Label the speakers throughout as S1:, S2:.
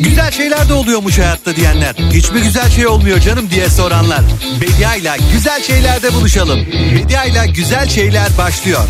S1: Güzel şeyler de oluyormuş hayatta diyenler. Hiçbir güzel şey olmuyor canım diye soranlar. Bedia ile güzel şeylerde buluşalım. Bedia ile güzel şeyler başlıyor.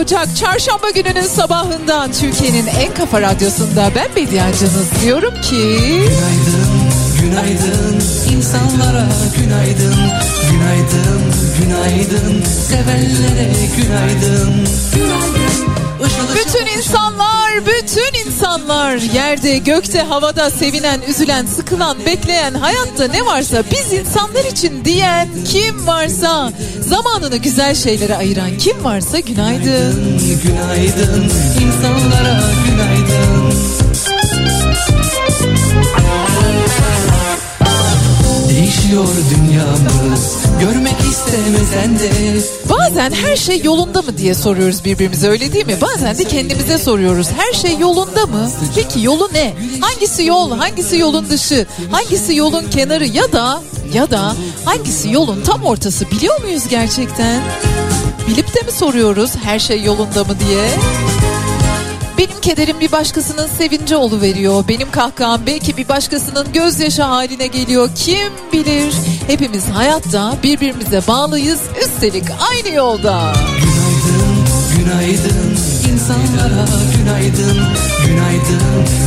S2: Ocak çarşamba gününün sabahından Türkiye'nin en kafa radyosunda ben Bediacınız diyorum ki...
S3: Günaydın, günaydın. İnsanlara günaydın. Günaydın, günaydın. Sevenlere günaydın. Günaydın
S2: bütün insanlar, bütün insanlar. Yerde, gökte, havada sevinen, üzülen, sıkılan, bekleyen, hayatta ne varsa biz insanlar için diyen kim varsa zamanını güzel şeylere ayıran kim varsa günaydın.
S3: Günaydın, günaydın insanlara günaydın. Değişiyor dünyamız görmek istemesen de
S2: Bazen her şey yolunda mı diye soruyoruz birbirimize öyle değil mi? Bazen de kendimize soruyoruz her şey yolunda mı? Peki yolu ne? Hangisi yol hangisi yolun dışı hangisi yolun kenarı ya da ya da hangisi yolun tam ortası biliyor muyuz gerçekten? Bilip de mi soruyoruz her şey yolunda mı diye? Benim kederim bir başkasının sevinci veriyor. Benim kahkaham belki bir başkasının gözyaşı haline geliyor. Kim bilir? Hepimiz hayatta birbirimize bağlıyız. Üstelik aynı yolda.
S3: Günaydın, günaydın insanlara günaydın, günaydın,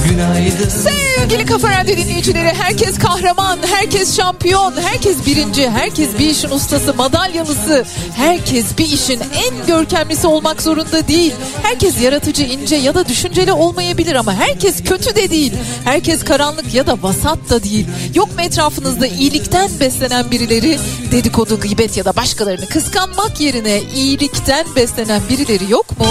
S3: günaydın.
S4: Sevgili Kafa Radyo dinleyicileri herkes kahraman, herkes şampiyon, herkes birinci, herkes bir işin ustası, madalyalısı. Herkes bir işin en görkemlisi olmak zorunda değil. Herkes yaratıcı, ince ya da düşünceli olmayabilir ama herkes kötü de değil. Herkes karanlık ya da vasat da değil. Yok mu etrafınızda iyilikten beslenen birileri dedikodu, gıybet ya da başkalarını kıskanmak yerine iyilikten beslenen birileri yok mu?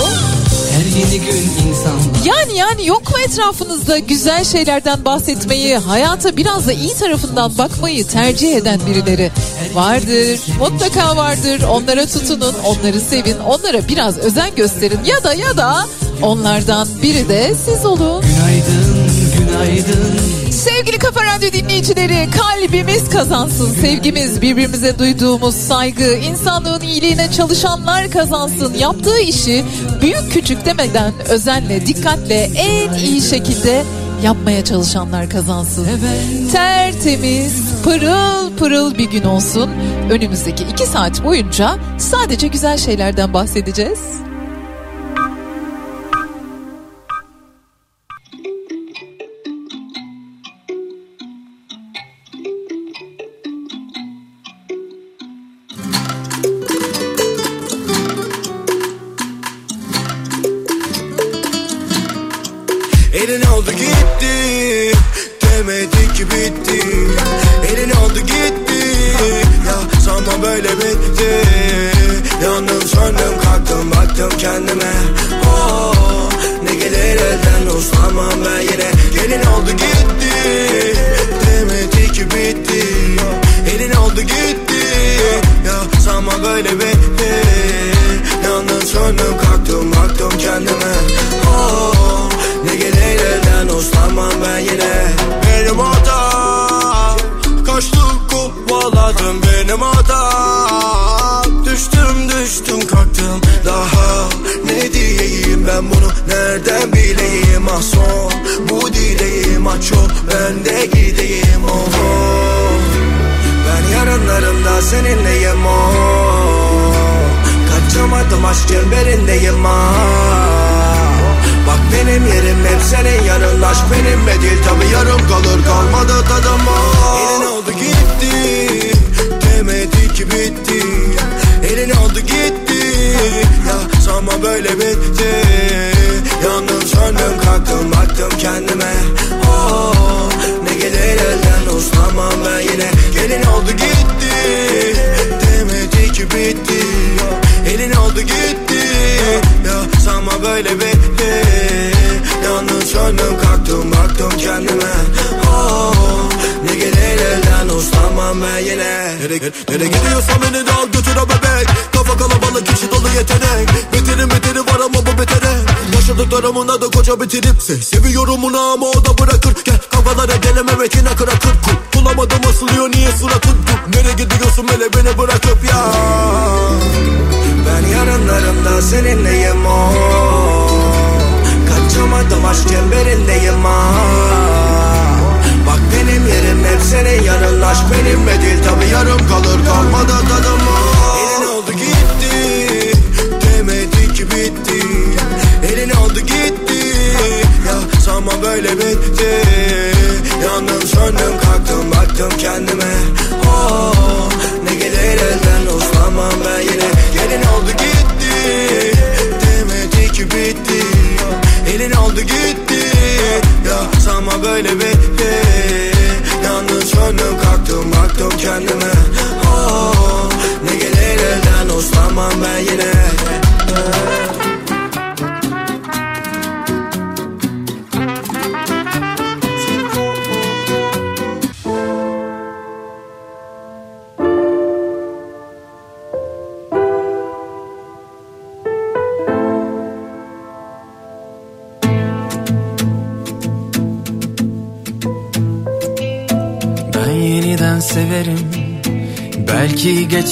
S3: Her yeni gün insanlar
S4: Yani yani yok mu etrafınızda güzel şeylerden bahsetmeyi, hayata biraz da iyi tarafından bakmayı tercih eden birileri? Vardır, mutlaka vardır. Onlara tutunun, onları sevin, onlara biraz özen gösterin ya da ya da onlardan biri de siz olun.
S3: günaydın, günaydın.
S4: Sevgili Kafa Radyo dinleyicileri kalbimiz kazansın. Sevgimiz birbirimize duyduğumuz saygı, insanlığın iyiliğine çalışanlar kazansın. Yaptığı işi büyük küçük demeden özenle, dikkatle en iyi şekilde yapmaya çalışanlar kazansın. Tertemiz, pırıl pırıl bir gün olsun. Önümüzdeki iki saat boyunca sadece güzel şeylerden bahsedeceğiz.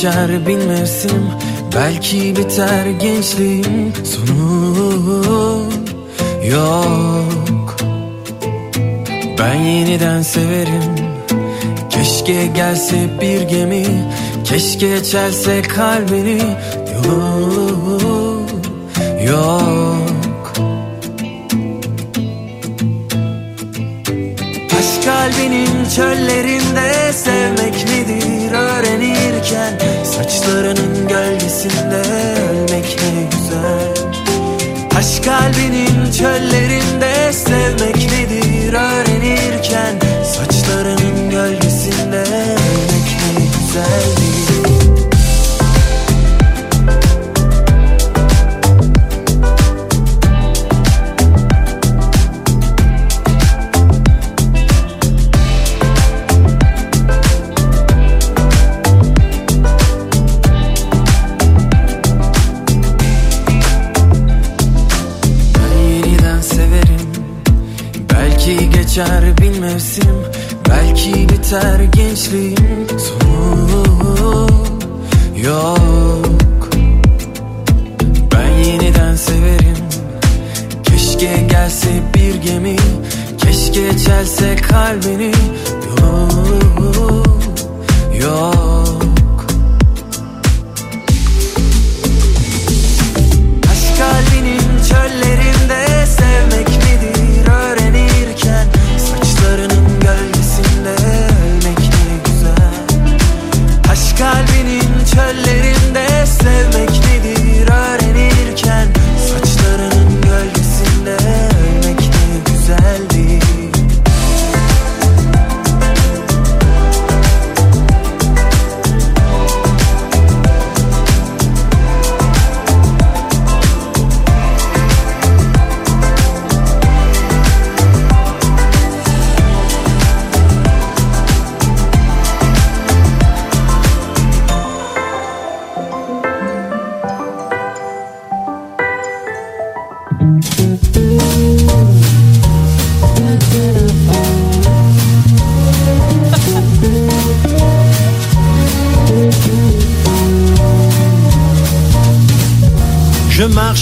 S3: geçer bin mevsim Belki biter gençliğim Sonu. Yok. Ben yeniden severim. Keşke gelse bir gemi. Keşke çelse kalbini. Yolu yok. Aşk kalbinin çöllerinde Sevmek nedir? Öğrenirken Saçlarının gölgesinde ölmek ne güzel. Aşk kalbinin çöllerinde sevmek nedir? Öğrenirken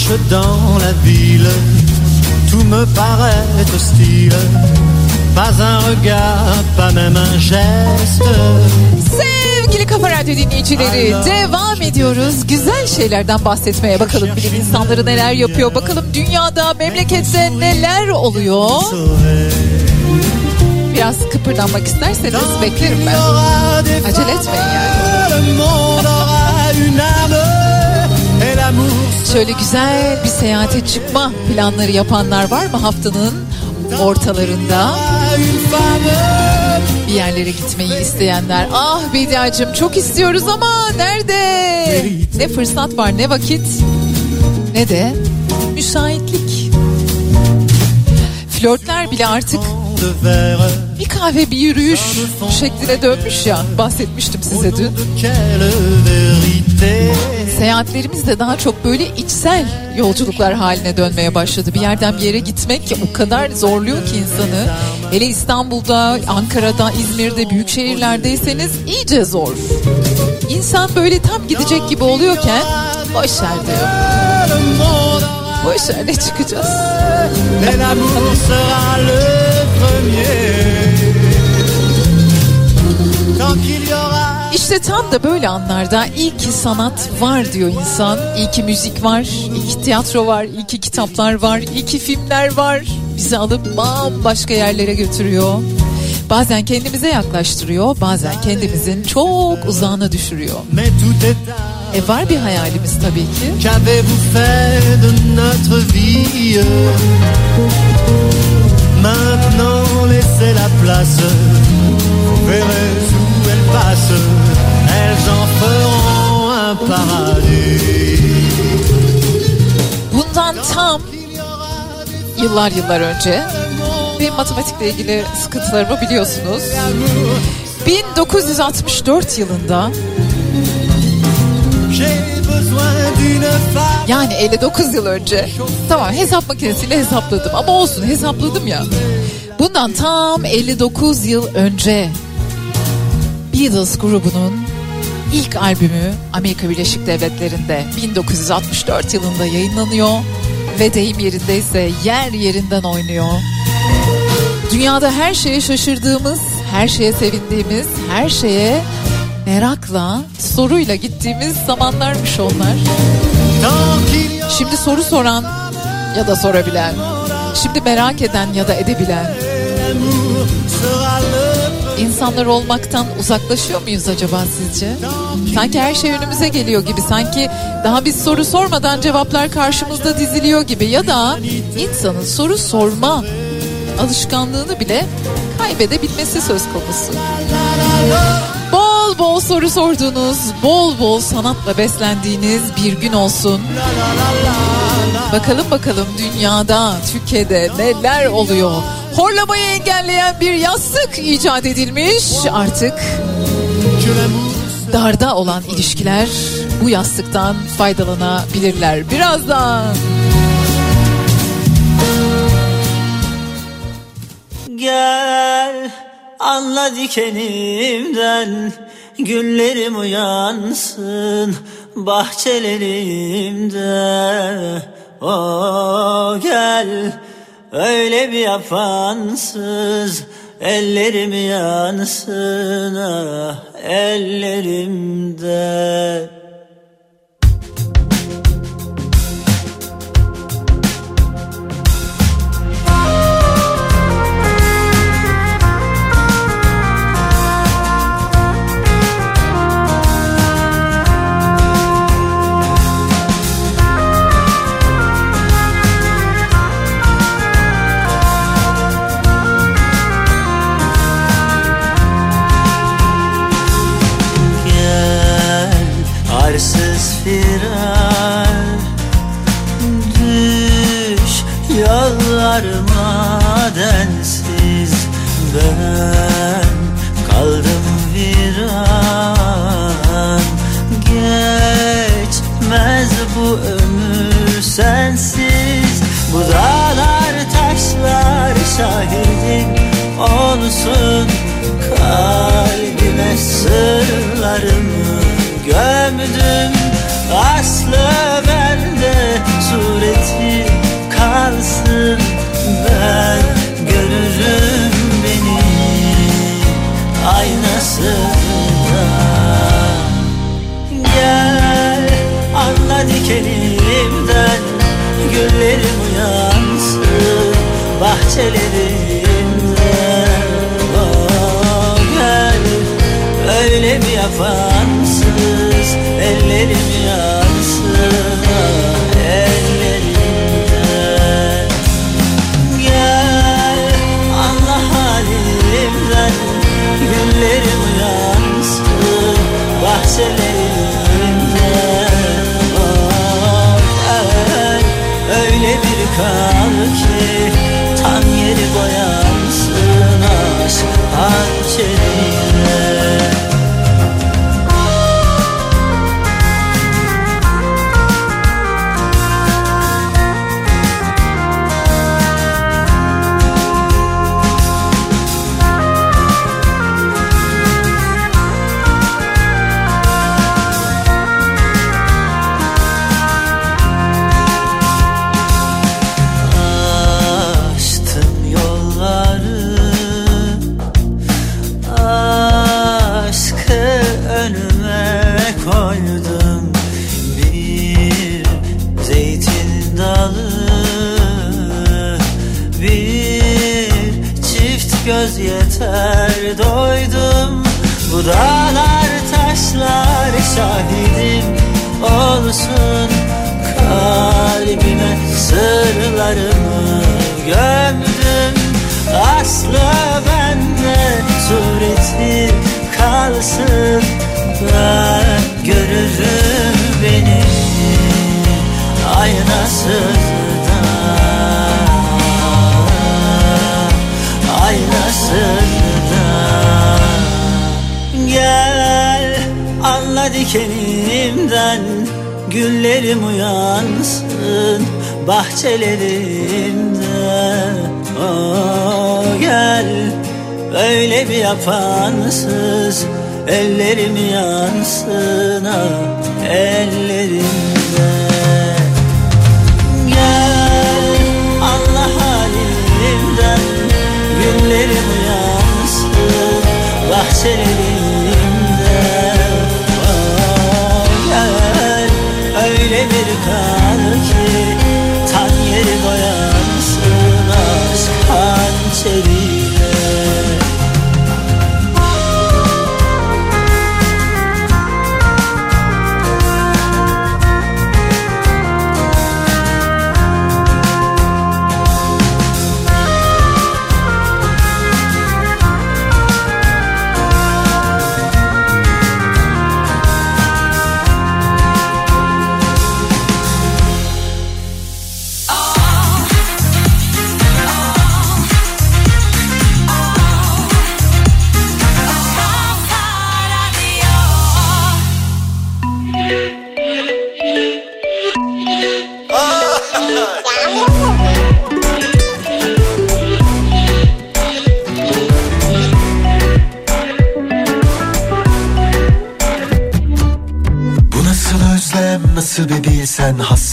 S5: marche dans la ville, tout me paraît hostile. Pas un regard, pas même un geste.
S2: Sevgili Kafa Radyo dinleyicileri devam ediyoruz. Güzel şeylerden bahsetmeye bakalım bilim insanları neler yapıyor. Bakalım dünyada memlekette neler oluyor. Biraz kıpırdanmak isterseniz beklerim ben. Acele etmeyin yani. Şöyle güzel bir seyahate çıkma planları yapanlar var mı haftanın ortalarında? Bir yerlere gitmeyi isteyenler. Ah Bediacığım çok istiyoruz ama nerede? Ne fırsat var ne vakit ne de müsaitlik. Flörtler bile artık bir kahve bir yürüyüş şekline dönmüş ya bahsetmiştim size dün. Seyahatlerimiz de daha çok böyle içsel yolculuklar haline dönmeye başladı. Bir yerden bir yere gitmek o kadar zorluyor ki insanı. Hele İstanbul'da, Ankara'da, İzmir'de, büyük şehirlerdeyseniz iyice zor. İnsan böyle tam gidecek gibi oluyorken boş ver diyor. Boş ver ne çıkacağız?
S5: Tant qu'il y
S2: İşte tam da böyle anlarda iyi ki sanat var diyor insan. İyi ki müzik var, iyi ki tiyatro var, iyi ki kitaplar var, iyi ki filmler var. Bizi alıp bambaşka yerlere götürüyor. Bazen kendimize yaklaştırıyor, bazen kendimizin çok uzağına düşürüyor. E var bir hayalimiz tabii ki.
S5: Maintenant laissez la place Vous verrez où elles en feront un paradis
S2: Bundan tam yıllar yıllar önce benim matematikle ilgili sıkıntılarımı biliyorsunuz. 1964 yılında yani 59 yıl önce tamam hesap makinesiyle hesapladım ama olsun hesapladım ya. Bundan tam 59 yıl önce Beatles grubunun ilk albümü Amerika Birleşik Devletleri'nde 1964 yılında yayınlanıyor ve deyim yerindeyse yer yerinden oynuyor. Dünyada her şeye şaşırdığımız, her şeye sevindiğimiz, her şeye merakla, soruyla gittiğimiz zamanlarmış onlar. Şimdi soru soran ya da sorabilen, şimdi merak eden ya da edebilen İnsanlar olmaktan uzaklaşıyor muyuz acaba sizce? Sanki her şey önümüze geliyor gibi. Sanki daha biz soru sormadan cevaplar karşımızda diziliyor gibi. Ya da insanın soru sorma alışkanlığını bile kaybedebilmesi söz konusu. Bol bol soru sorduğunuz, bol bol sanatla beslendiğiniz bir gün olsun. Bakalım bakalım dünyada, Türkiye'de neler oluyor? Horlamayı engelleyen bir yastık icat edilmiş artık. Darda olan ilişkiler bu yastıktan faydalanabilirler. Birazdan.
S6: Gel anla dikenimden Güllerim uyansın bahçelerimde O gel öyle bir yapansız Ellerim yansın ah ellerimde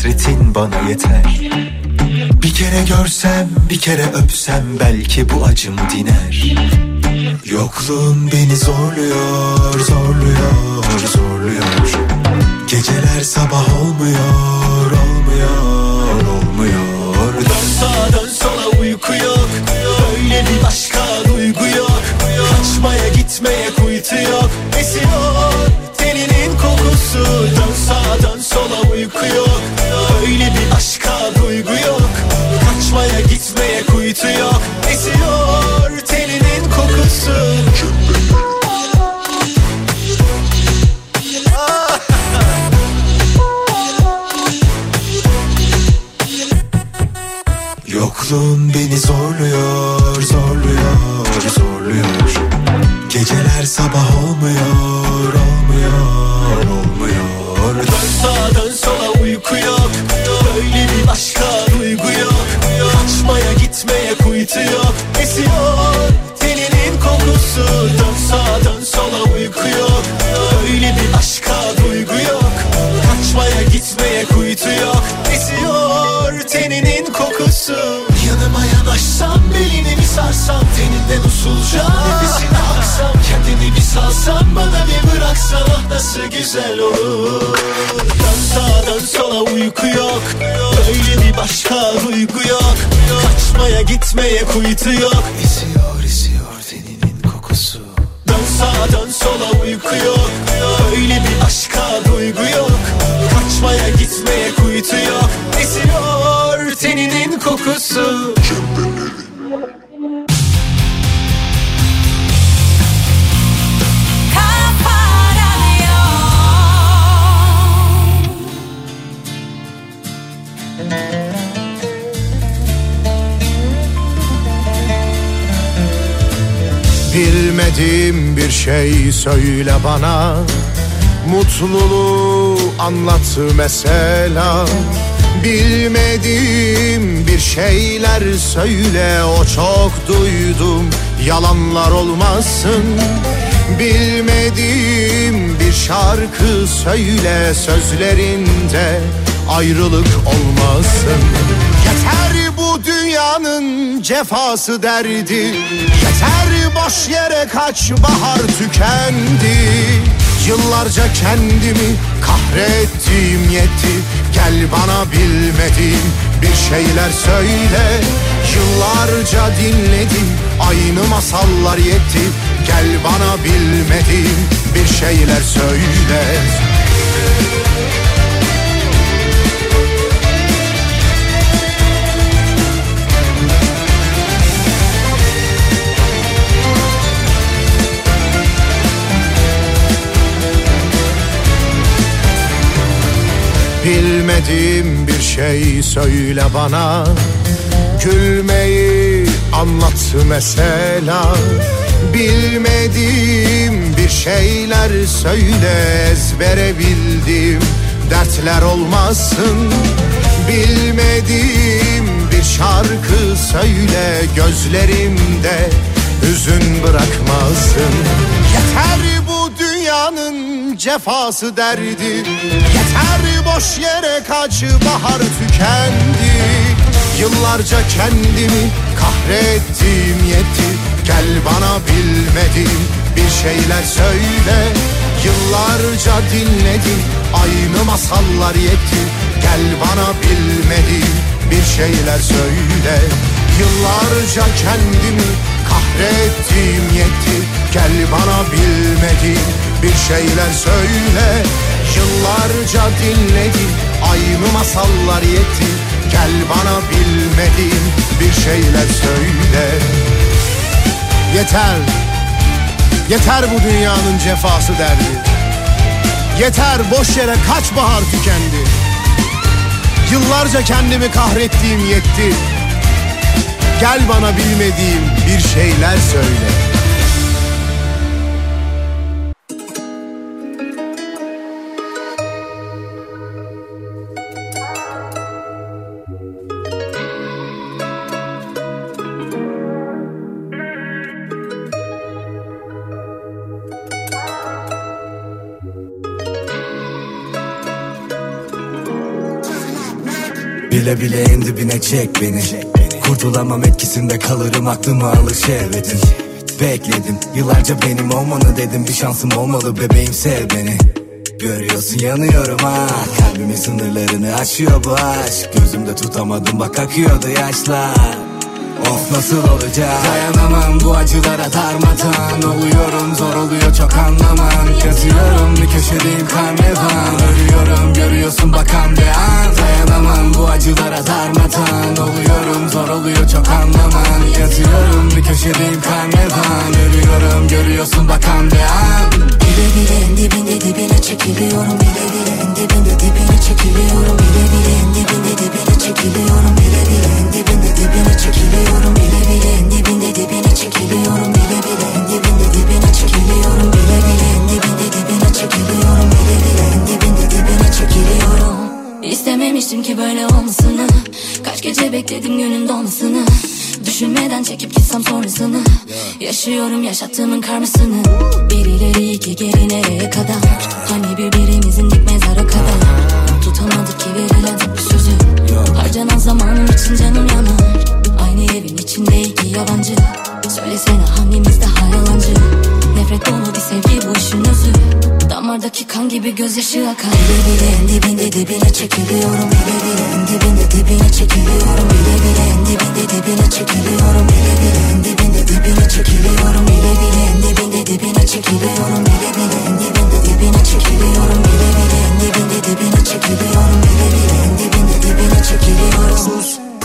S7: hasretin bana yeter. Bir kere görsem bir kere öpsem belki bu acım diner. Yokluğun beni zorluyor zorluyor zorluyor. Geceler sabah olmuyor olmuyor olmuyor. Dön sağa dön sola uyku yok. Öyle bir başka duygu yok. Kaçmaya gitmeye kuytu yok. Esiyor teninin kokusu. Dön sağa dön sola uyku yok gitmeye kuytu yok
S5: şey söyle bana. Mutluluğu anlat mesela. Bilmediğim bir şeyler söyle. O çok duydum. Yalanlar olmasın. Bilmediğim bir şarkı söyle. Sözlerinde ayrılık olmasın Yeter bu dünyanın cefası derdi. Yeter boş yere kaç bahar tükendi. Yıllarca kendimi kahrettiğim yetti. Gel bana bilmediğim bir şeyler söyle. Yıllarca dinledim aynı masallar yetti. Gel bana bilmediğim bir şeyler söyle Bilmediğim bir şey söyle bana. Gülmeyi anlat mesela. Bilmediğim bir şeyler söyle ezbere bildiğim dertler olmasın. Bilmediğim bir şarkı söyle gözlerimde hüzün bırakmasın. Yeter bu dünyanın cefası derdi. Yeter boş yere kaç bahar tükendi. Yıllarca kendimi kahrettiğim yetti. Gel bana bilmediğim bir şeyler söyle. Yıllarca dinledim aynı masallar yetti. Gel bana bilmediğim bir şeyler söyle. Yıllarca kendimi kahrettiğim yetti Gel bana bilmediğim bir şeyler söyle. Yıllarca dinledim aynı masallar yetti. Gel bana bilmediğim bir şeyler söyle. Yeter, yeter bu dünyanın cefası derdi. Yeter boş yere kaç bahar tükendi. Yıllarca kendimi kahrettiğim yetti Gel bana bilmediğim bir şeyler söyle.
S8: Bile bile en dibine çek beni Kurtulamam etkisinde kalırım aklımı alır şehvetin Bekledim yıllarca benim olmanı dedim. Bir şansım olmalı bebeğim sev beni. Görüyorsun yanıyorum ha. Kalbimin sınırlarını aşıyor bu aşk. Gözümde tutamadım bak akıyordu yaşlar. Of nasıl olacak? Dayanamam bu acılara darmadan Oluyorum zor oluyor çok anlamam. Yazıyorum bir köşedeyim karnevan. Ölüyorum görüyorsun bakan bir an Dayanamam bu acılara darmadan Oluyorum zor oluyor çok anlamam Yazıyorum bir köşedeyim karnevan Ölüyorum görüyorsun bakan bir an
S9: Bile bile en dibinde dibine çekiliyorum Bile bile en dibinde dibine çekiliyorum Bile bile en dibinde dibine çekiliyorum Bile bile en dibinde dibine çekiliyorum Bile bile en dibinde dibine çekiliyorum Bile bile en dibinde dibine çekiliyorum Bile bile en dibinde dibine çekiliyorum Bile bile en dibinde dibine çekiliyorum İstememiştim ki böyle olmasını. Kaç gece bekledim günün dolmasını. Düşünmeden çekip gitsem sonrasını. Yaşıyorum yaşattığımın karmasını. Bir ileri iki geri nereye kadar? Hani birbirimizin dik mezara kadar? Tutamadık ki verilen bir sözü. Harcanan zamanım için canım yanar. Aynı evin içinde iki yabancı. Söylesene hangimiz daha yalancı Nefret dolu bir sevgi bu işin özü. Damardaki kan gibi gözyaşı akar. Bile bile en dibinde dibine çekiliyorum Bile bile en dibinde dibine çekiliyorum Bile bile en dibinde dibine çekiliyorum Bile bile en dibinde dibine çekiliyorum Bile bile en dibinde dibine çekiliyorum Bile bile en dibinde dibine çekiliyorum Bile bile en dibinde dibine çekiliyorum Bile bile en dibinde dibine çekiliyorum.
S10: Sus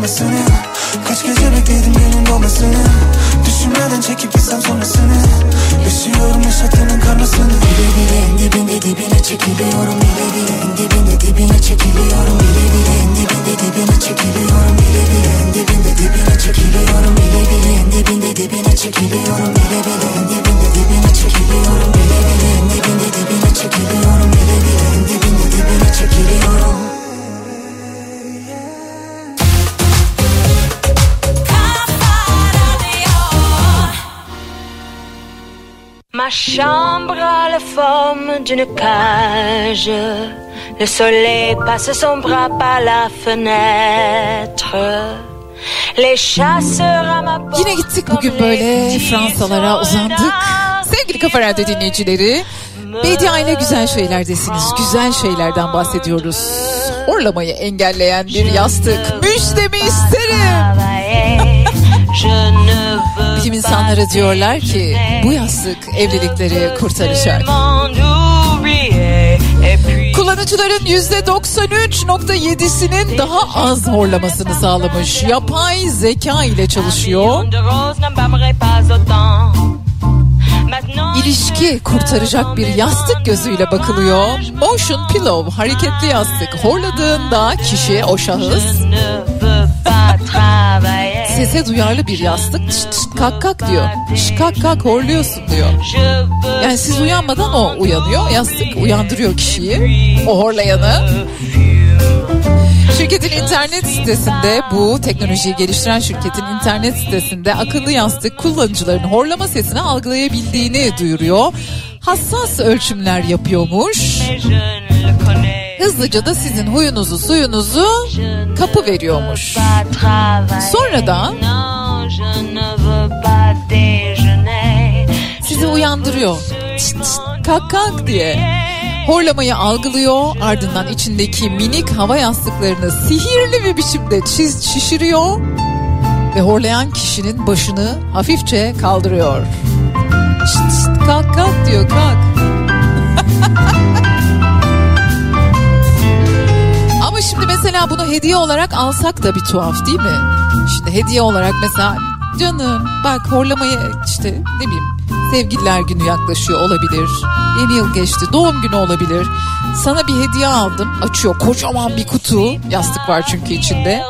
S10: Kaç gece bekledim günün doğmasını Düşünmeden çekip gitsem sonrasını Yaşıyorum yaşattığının karmasını
S9: Bile bile en dibinde dibine çekiliyorum Bile bile en dibinde dibine çekiliyorum Bile bile en dibinde dibine çekiliyorum Bile bile en dibinde dibine çekiliyorum Bile bile en dibinde dibine çekiliyorum Bile bile en dibinde dibine çekiliyorum Bile bile en dibinde dibine çekiliyorum Bile bile en dibinde dibine çekiliyorum
S11: Ma chambre a la forme d'une cage. Le soleil passe son bras par la fenêtre. Les chasseurs à ma porte
S2: Yine gittik bugün böyle Fransalara uzandık. Sevgili Kafa Radyo dinleyicileri, Bedia ile güzel şeylerdesiniz. Güzel şeylerden bahsediyoruz. Horlamayı engelleyen bir yastık. Müjdemi isterim. İnsanları diyorlar ki bu yastık evlilikleri kurtaracak. Kullanıcıların %93.7'sinin daha az horlamasını sağlamış. Yapay zeka ile çalışıyor. İlişki kurtaracak bir yastık gözüyle bakılıyor. Motion Pillow hareketli yastık. Horladığında kişi o şahıs sese duyarlı bir yastık çıt çıt kalk kalk diyor. Şş, kalk kalk horluyorsun diyor. Yani siz uyanmadan o uyanıyor. Yastık uyandırıyor kişiyi. O horlayanı. Şirketin internet sitesinde bu teknolojiyi geliştiren şirketin internet sitesinde akıllı yastık kullanıcıların horlama sesini algılayabildiğini duyuruyor. Hassas ölçümler yapıyormuş. Hızlıca da sizin huyunuzu suyunuzu kapı veriyormuş. Sonradan sizi uyandırıyor. Çıt çıt, kalk kalk diye. Horlamayı algılıyor ardından içindeki minik hava yastıklarını sihirli bir biçimde çiz şişiriyor ve horlayan kişinin başını hafifçe kaldırıyor. Şşt, şşt, kalk kalk diyor kalk. mesela bunu hediye olarak alsak da bir tuhaf değil mi? Şimdi hediye olarak mesela canım bak horlamayı işte ne bileyim sevgililer günü yaklaşıyor olabilir. Yeni yıl geçti doğum günü olabilir. Sana bir hediye aldım. Açıyor kocaman bir kutu. Yastık var çünkü içinde.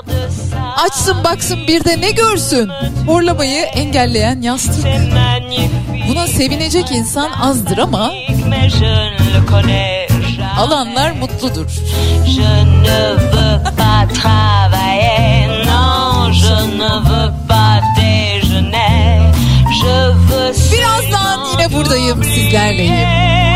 S2: Açsın baksın bir de ne görsün? Horlamayı engelleyen yastık. Buna sevinecek insan azdır ama alanlar mutludur.
S12: Je ne veux pas travailler, non, je ne veux pas déjeuner. Je veux
S2: Birazdan yine buradayım sizlerleyim.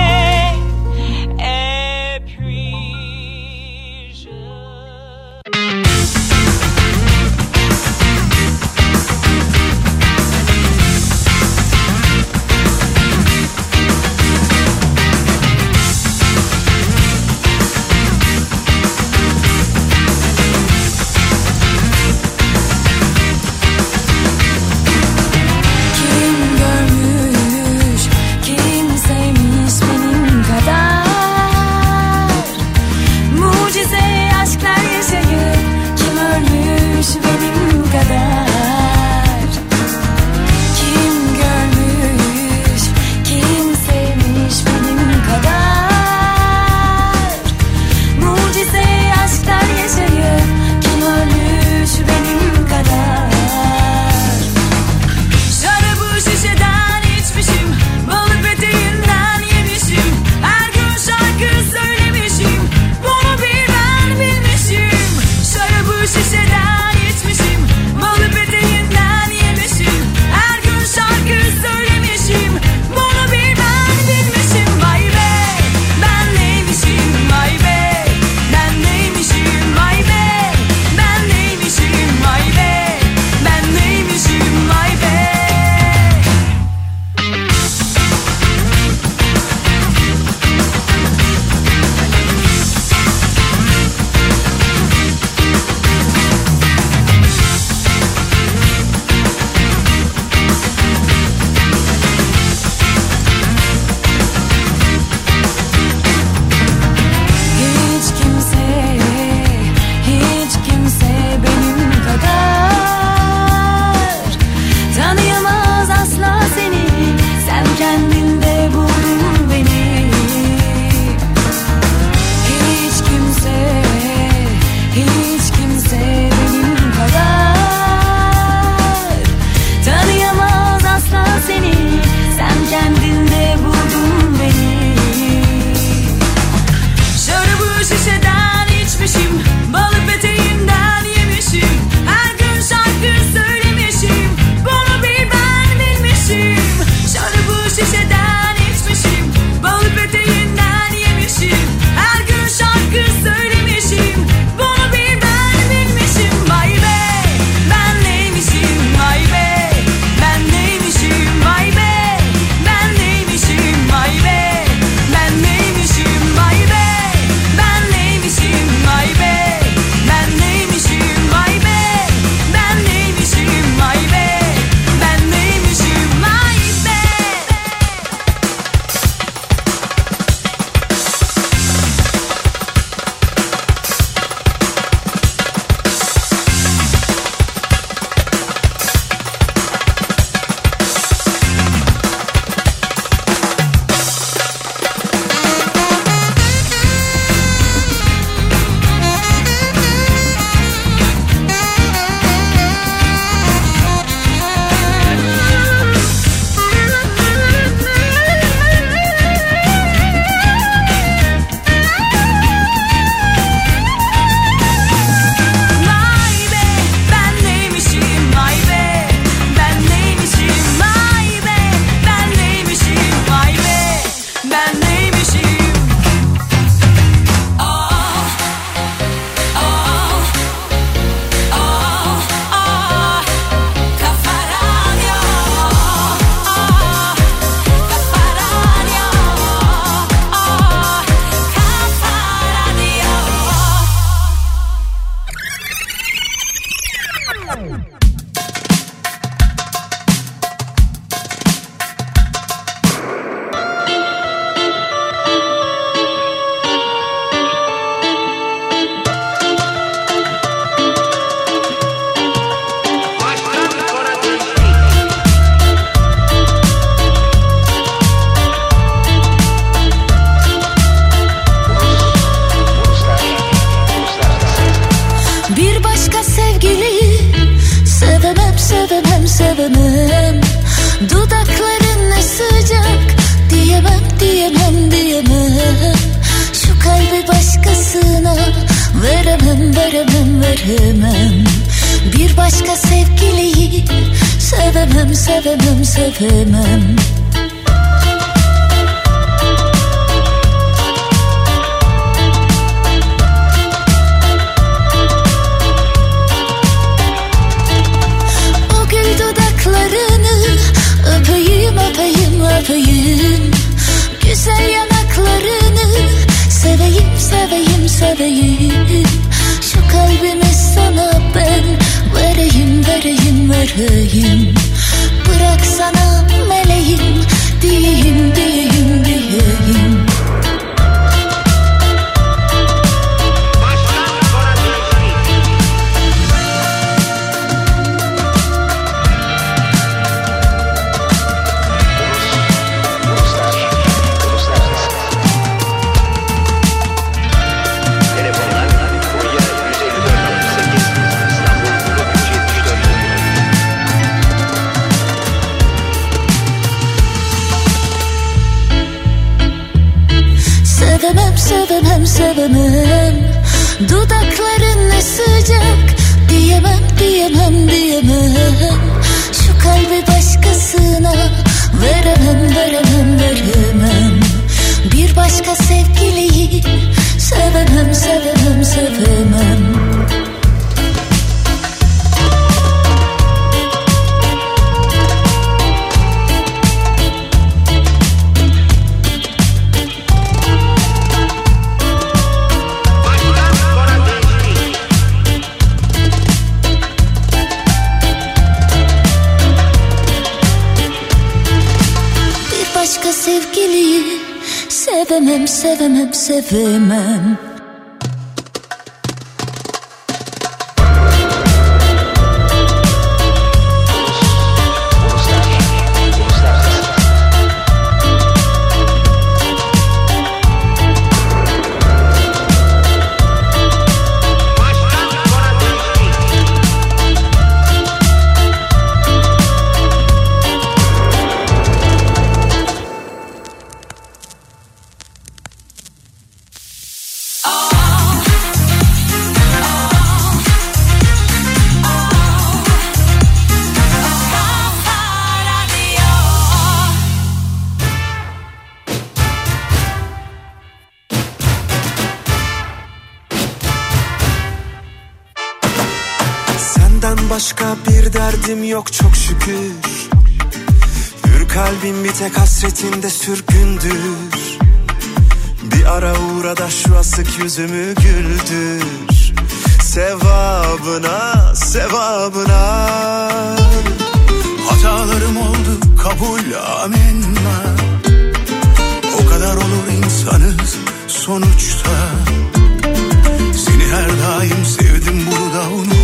S13: Sevemem sevemem sevemem
S3: derdim yok çok şükür. Hür kalbim bir tek hasretinde sürgündür. Bir ara uğra da şu asık yüzümü güldür. Sevabına, sevabına.
S14: Hatalarım oldu kabul amenna. O kadar olur insanız sonuçta. Seni her daim sevdim bunu da unutma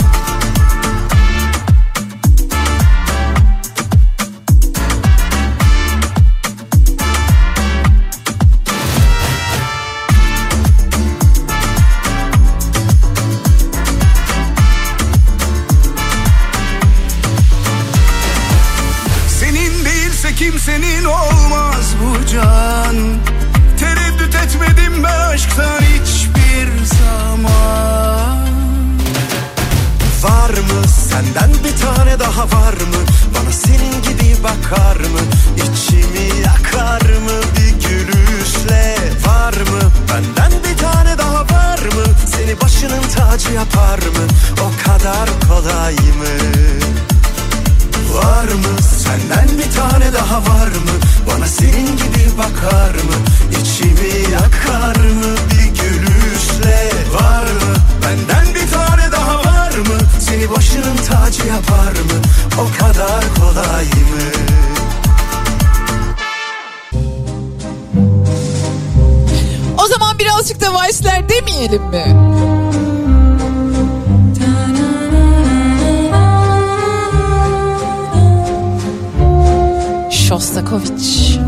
S3: tane daha var mı? Bana senin gibi bakar mı? İçimi yakar mı? Bir gülüşle Var mı? Benden bir tane daha var mı? Seni başının tacı yapar mı? O kadar kolay mı?
S5: O
S2: zaman birazcık da Weiss'ler demeyelim mi? Shostakovich.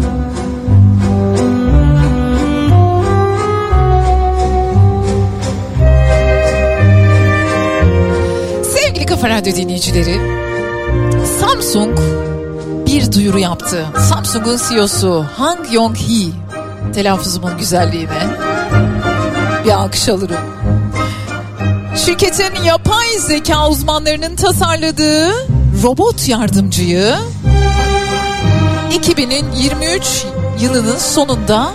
S2: Sevgili Kafa Radyo dinleyicileri, Samsung bir duyuru yaptı. Samsung'un CEO'su Hang Yong-hee, telaffuzumun güzelliğine bir alkış alırım. Şirketin yapay zeka uzmanlarının tasarladığı robot yardımcıyı 2023 yılının sonunda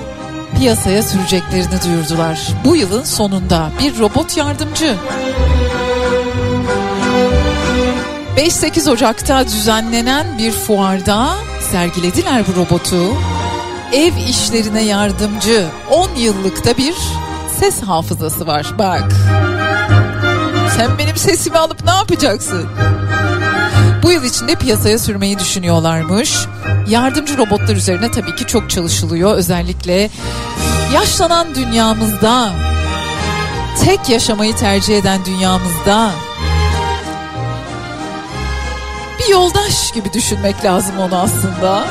S2: piyasaya süreceklerini duyurdular. Bu yılın sonunda bir robot yardımcı. 5-8 Ocak'ta düzenlenen bir fuarda sergilediler bu robotu. Ev işlerine yardımcı 10 yıllıkta bir ses hafızası var. Bak. Sen benim sesimi alıp ne yapacaksın? Bu yıl içinde piyasaya sürmeyi düşünüyorlarmış. Yardımcı robotlar üzerine tabii ki çok çalışılıyor. Özellikle yaşlanan dünyamızda, tek yaşamayı tercih eden dünyamızda bir yoldaş gibi düşünmek lazım onu aslında.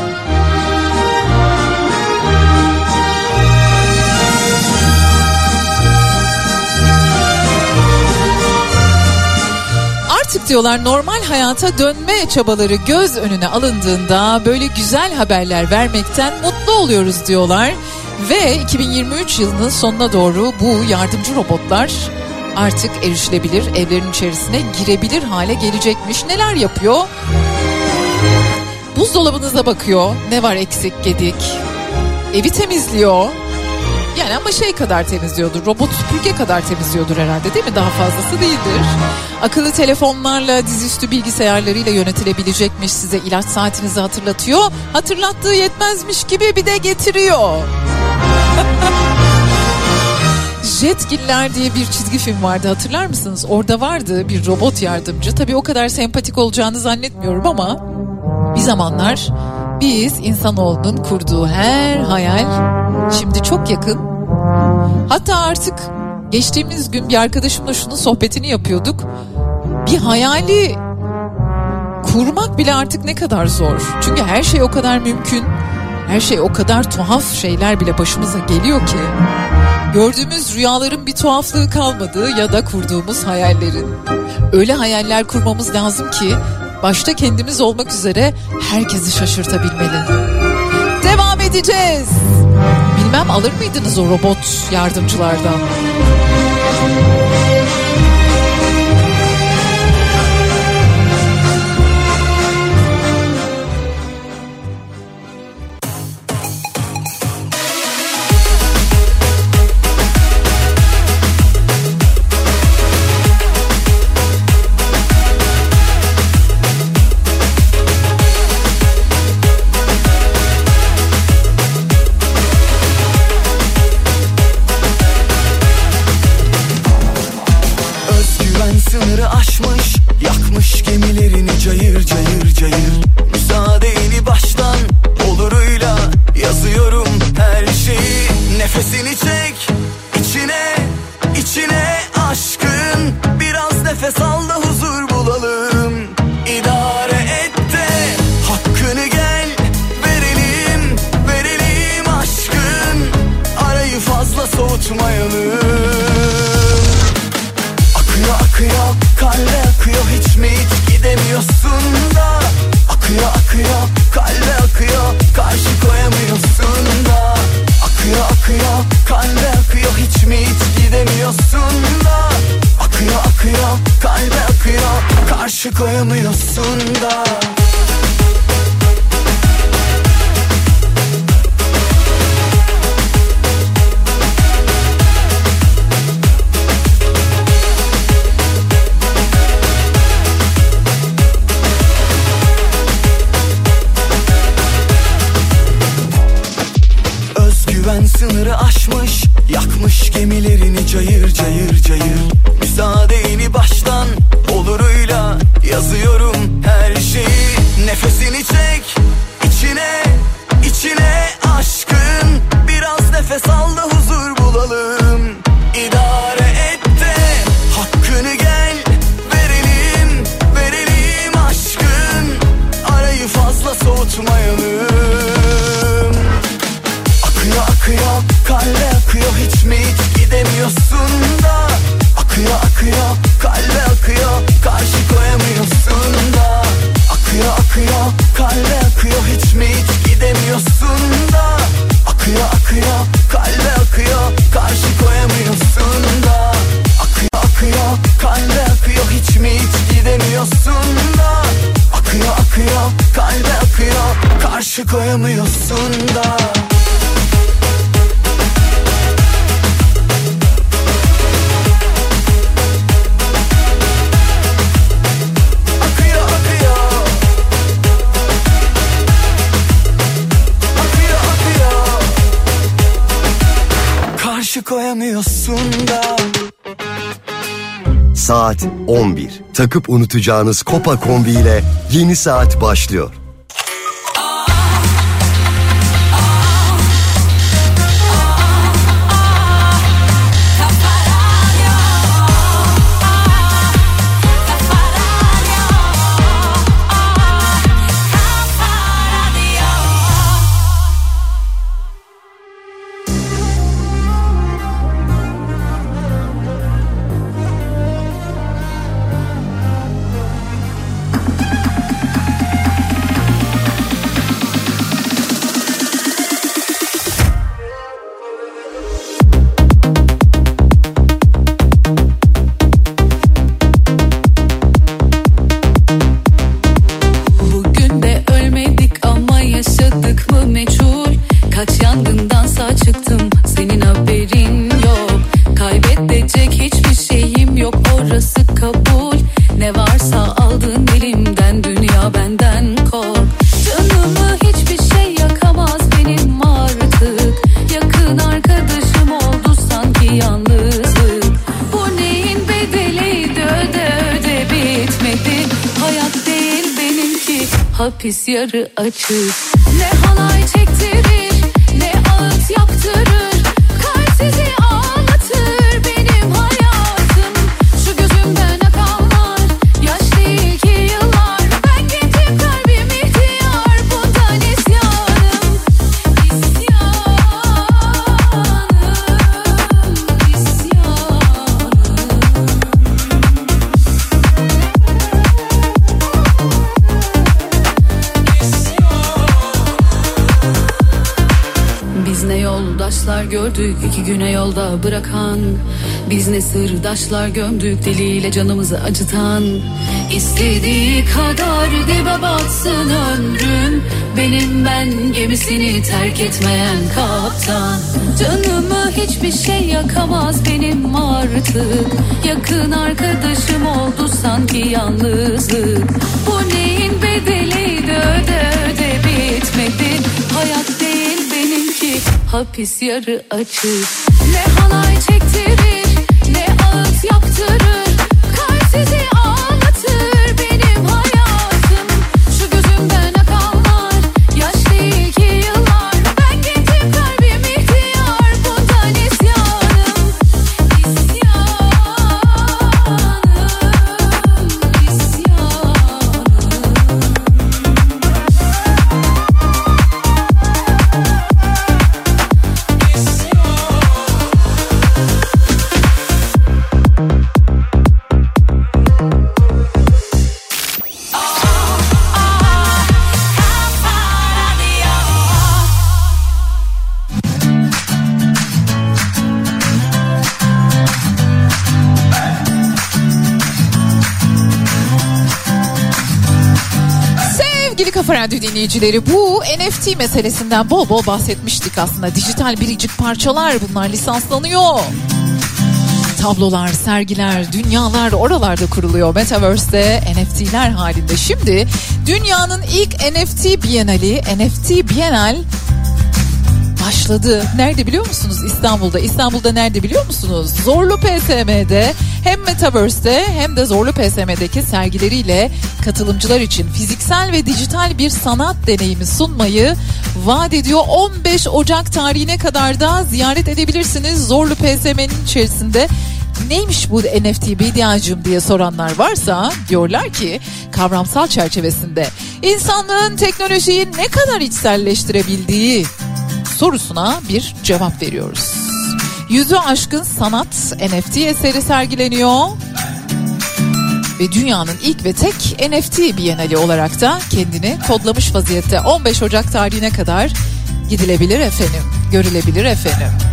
S2: Artık diyorlar normal hayata dönme çabaları göz önüne alındığında böyle güzel haberler vermekten mutlu oluyoruz diyorlar. Ve 2023 yılının sonuna doğru bu yardımcı robotlar artık erişilebilir, evlerin içerisine girebilir hale gelecekmiş. Neler yapıyor? Buzdolabınıza bakıyor. Ne var eksik gedik? Evi temizliyor. Yani ama şey kadar temizliyordur. Robot süpürge kadar temizliyordur herhalde değil mi? Daha fazlası değildir. Akıllı telefonlarla, dizüstü bilgisayarlarıyla yönetilebilecekmiş. Size ilaç saatinizi hatırlatıyor. Hatırlattığı yetmezmiş gibi bir de getiriyor. Jetgiller diye bir çizgi film vardı hatırlar mısınız? Orada vardı bir robot yardımcı. Tabii o kadar sempatik olacağını zannetmiyorum ama bir zamanlar biz insanoğlunun kurduğu her hayal şimdi çok yakın. Hatta artık geçtiğimiz gün bir arkadaşımla şunun sohbetini yapıyorduk. Bir hayali kurmak bile artık ne kadar zor. Çünkü her şey o kadar mümkün. Her şey o kadar tuhaf şeyler bile başımıza geliyor ki. Gördüğümüz rüyaların bir tuhaflığı kalmadı ya da kurduğumuz hayallerin. Öyle hayaller kurmamız lazım ki başta kendimiz olmak üzere herkesi şaşırtabilmeli. Devam edeceğiz. Bilmem alır mıydınız o robot yardımcılardan?
S15: 11. Takıp unutacağınız Kopa Kombi ile yeni saat başlıyor.
S16: Yarı açık yolda bırakan Biz ne sırdaşlar gömdük diliyle canımızı acıtan. İstediği kadar dibe batsın ömrüm Benim ben gemisini terk etmeyen kaptan. Canımı hiçbir şey yakamaz benim artık Yakın arkadaşım oldu sanki yalnızlık. Bu neyin bedeliydi öde öde bitmedi. Hayat hapis yarı açık. Ne halay çektirir ne ağıt yaptırır. Kalp
S2: Radyo dinleyicileri bu NFT meselesinden bol bol bahsetmiştik aslında. Dijital biricik parçalar bunlar lisanslanıyor. Tablolar, sergiler, dünyalar oralarda kuruluyor. Metaverse'de NFT'ler halinde. Şimdi dünyanın ilk NFT Bienali, NFT Bienal başladı. Nerede biliyor musunuz? İstanbul'da. İstanbul'da nerede biliyor musunuz? Zorlu PSM'de hem Metaverse'de hem de Zorlu PSM'deki sergileriyle katılımcılar için fiziksel ve dijital bir sanat deneyimi sunmayı vaat ediyor. 15 Ocak tarihine kadar da ziyaret edebilirsiniz. Zorlu PSM'nin içerisinde neymiş bu NFT Bediacığım diye soranlar varsa diyorlar ki kavramsal çerçevesinde insanlığın teknolojiyi ne kadar içselleştirebildiği sorusuna bir cevap veriyoruz. Yüzü aşkın sanat NFT eseri sergileniyor. Ve dünyanın ilk ve tek NFT Bienali olarak da kendini kodlamış vaziyette 15 Ocak tarihine kadar gidilebilir efendim, görülebilir efendim.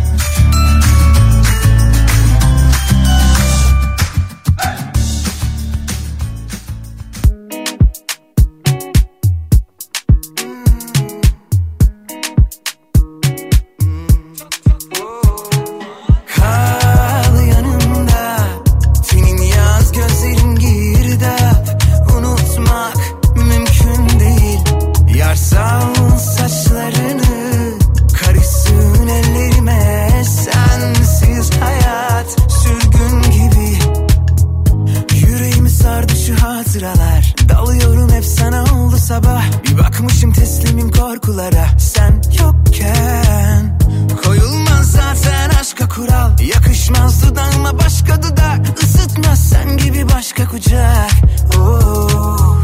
S17: hatıralar. Dalıyorum hep sana oldu sabah. Bir bakmışım teslimim korkulara. Sen yokken Koyulmaz zaten aşka kural. Yakışmaz dudağıma başka dudak. Isıtmaz sen gibi başka kucak. Oh.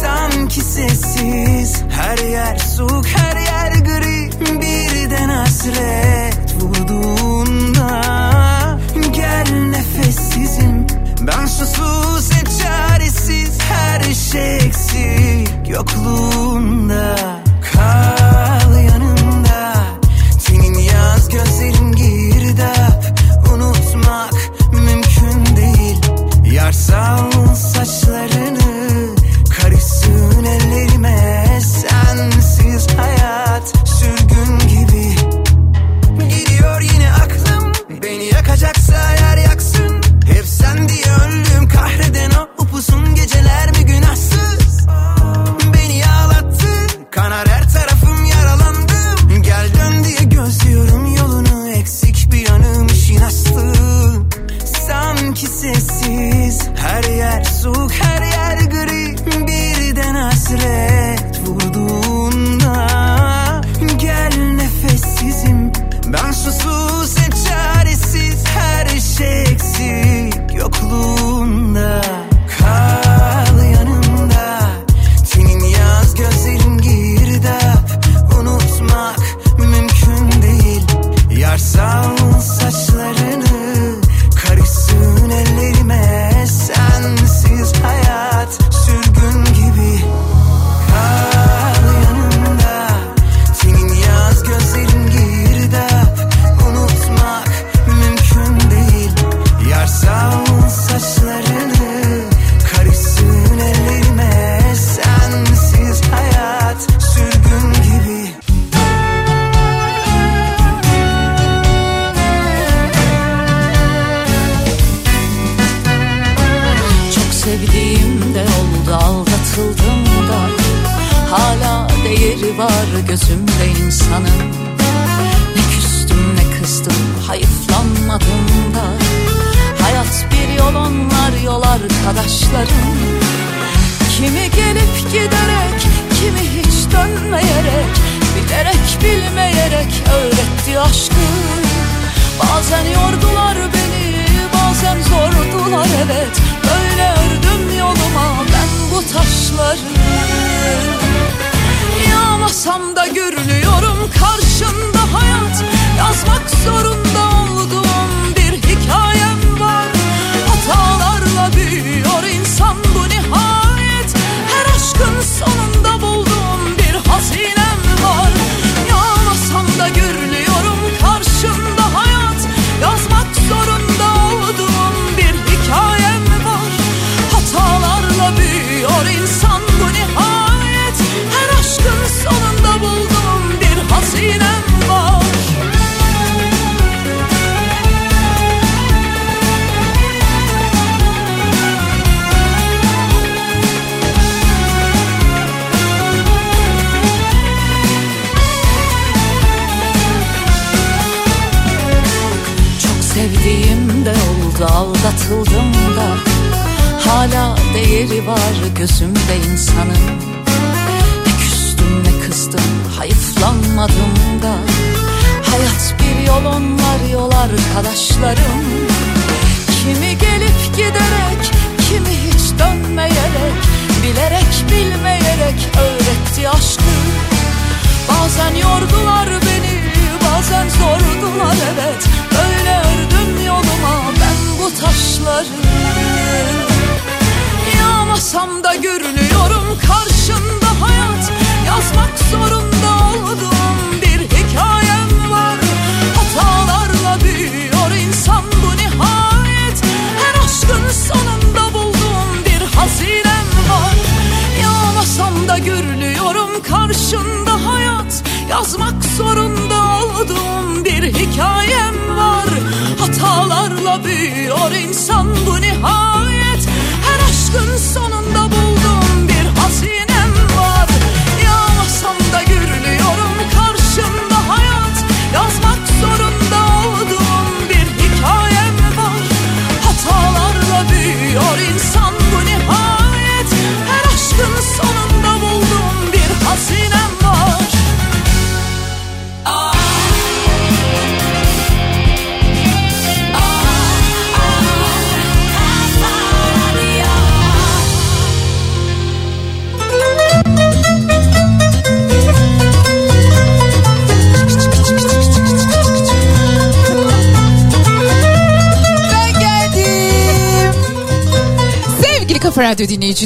S17: Sanki sessiz. Her yer soğuk her yer gri. Birden hasret vurduğunda Gel nefessizim. Ben susuz eksik yokluğunda.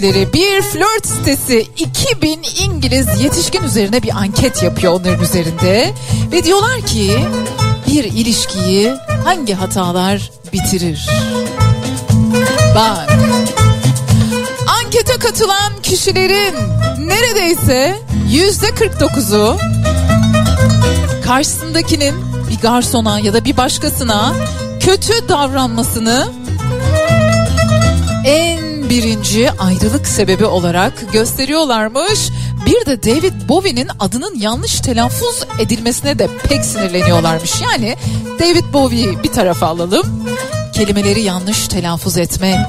S2: Dinleyicileri bir flört sitesi 2000 İngiliz yetişkin üzerine bir anket yapıyor onların üzerinde. Ve diyorlar ki bir ilişkiyi hangi hatalar bitirir? Bak ankete katılan kişilerin neredeyse yüzde 49'u karşısındakinin bir garsona ya da bir başkasına kötü davranmasını en birinci ayrılık sebebi olarak gösteriyorlarmış. Bir de David Bowie'nin adının yanlış telaffuz edilmesine de pek sinirleniyorlarmış. Yani David Bowie'yi bir tarafa alalım. Kelimeleri yanlış telaffuz etmek.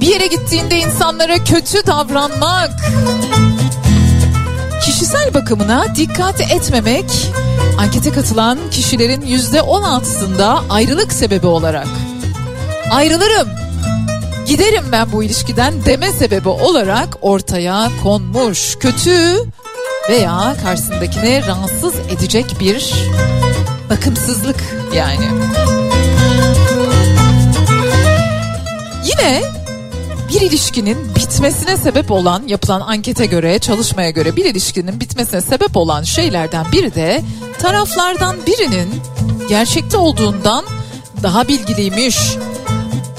S2: Bir yere gittiğinde insanlara kötü davranmak. Kişisel bakımına dikkat etmemek ankete katılan kişilerin yüzde 16'sında ayrılık sebebi olarak ayrılırım giderim ben bu ilişkiden deme sebebi olarak ortaya konmuş. Kötü veya karşısındakine rahatsız edecek bir bakımsızlık yani. Yine bir ilişkinin bitmesine sebep olan yapılan ankete göre çalışmaya göre bir ilişkinin bitmesine sebep olan şeylerden biri de taraflardan birinin gerçekte olduğundan daha bilgiliymiş.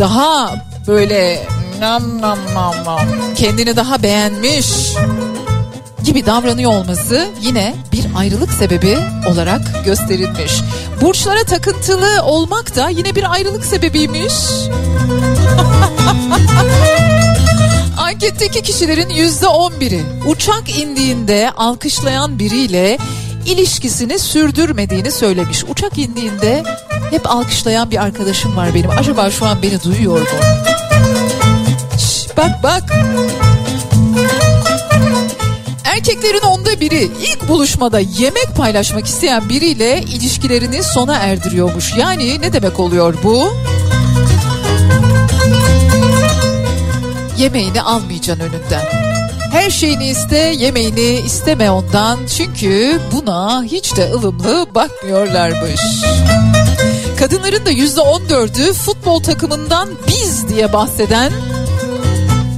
S2: Daha böyle nam nam nam nam kendini daha beğenmiş gibi davranıyor olması yine bir ayrılık sebebi olarak gösterilmiş. Burçlara takıntılı olmak da yine bir ayrılık sebebiymiş. Anketteki kişilerin yüzde on biri uçak indiğinde alkışlayan biriyle ilişkisini sürdürmediğini söylemiş. Uçak indiğinde hep alkışlayan bir arkadaşım var benim. Acaba şu an beni duyuyor mu? Şş, bak bak. Erkeklerin onda biri ilk buluşmada yemek paylaşmak isteyen biriyle ilişkilerini sona erdiriyormuş. Yani ne demek oluyor bu? Yemeğini almayacaksın önünden. Her şeyini iste, yemeğini isteme ondan. Çünkü buna hiç de ılımlı bakmıyorlarmış. Kadınların da yüzde on dördü futbol takımından biz diye bahseden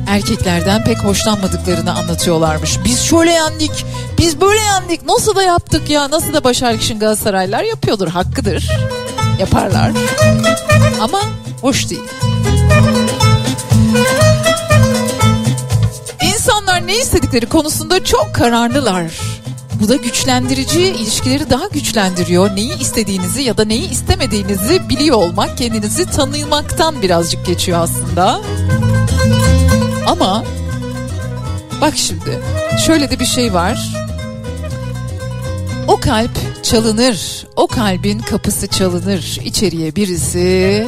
S2: erkeklerden pek hoşlanmadıklarını anlatıyorlarmış. Biz şöyle yendik, biz böyle yendik, nasıl da yaptık ya, nasıl da başardık şimdi Galatasaraylılar yapıyordur, hakkıdır. Yaparlar. Ama hoş değil. Ne istedikleri konusunda çok kararlılar. Bu da güçlendirici, ilişkileri daha güçlendiriyor. Neyi istediğinizi ya da neyi istemediğinizi biliyor olmak, kendinizi tanımaktan birazcık geçiyor aslında. Ama bak şimdi şöyle de bir şey var. O kalp çalınır. O kalbin kapısı çalınır. İçeriye birisi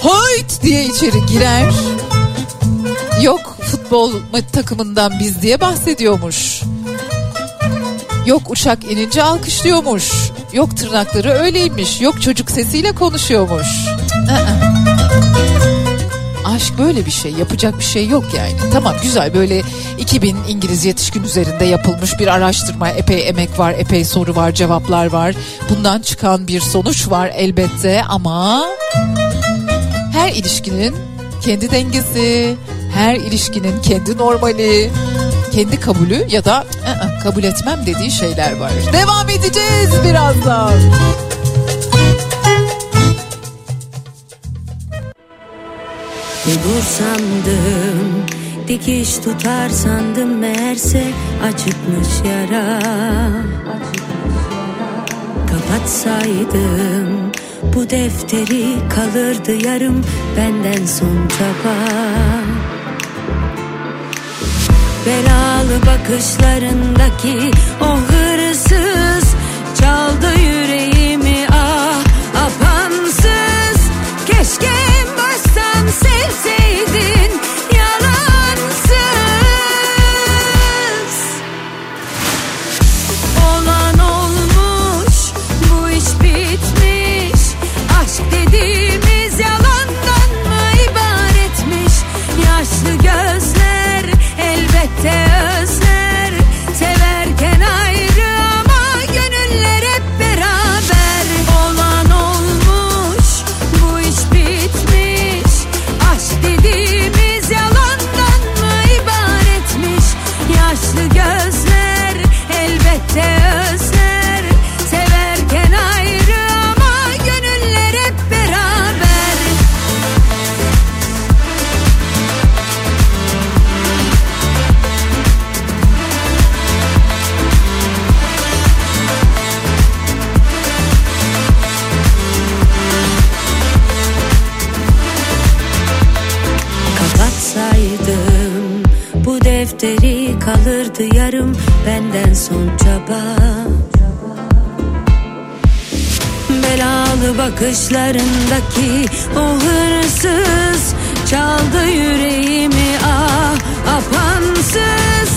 S2: Hoyt diye içeri girer. Yok futbol takımından biz diye bahsediyormuş. Yok uçak inince alkışlıyormuş. Yok tırnakları öyleymiş. Yok çocuk sesiyle konuşuyormuş. Aa. Aşk böyle bir şey yapacak bir şey yok yani. Tamam güzel böyle 2000 İngiliz yetişkin üzerinde yapılmış bir araştırma epey emek var epey soru var cevaplar var. Bundan çıkan bir sonuç var elbette ama her ilişkinin kendi dengesi, her ilişkinin kendi normali, kendi kabulü ya da ı-ı, kabul etmem dediği şeyler var. Devam edeceğiz birazdan.
S13: Bulur sandım Dikiş tutar sandım meğerse açıkmış yara Kapatsaydım bu defteri kalırdı yarım benden son çaba Belalı bakışlarındaki o hırsız çaldı yüreğimi acaba? Belalı bakışlarındaki o hırsız Çaldı yüreğimi ah apansız.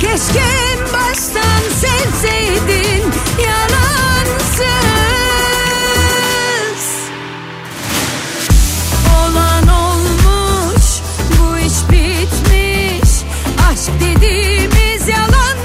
S13: Keşke en baştan sevseydin yalansız. Olan olmuş bu iş bitmiş. Aşk dediğimiz
S18: yalan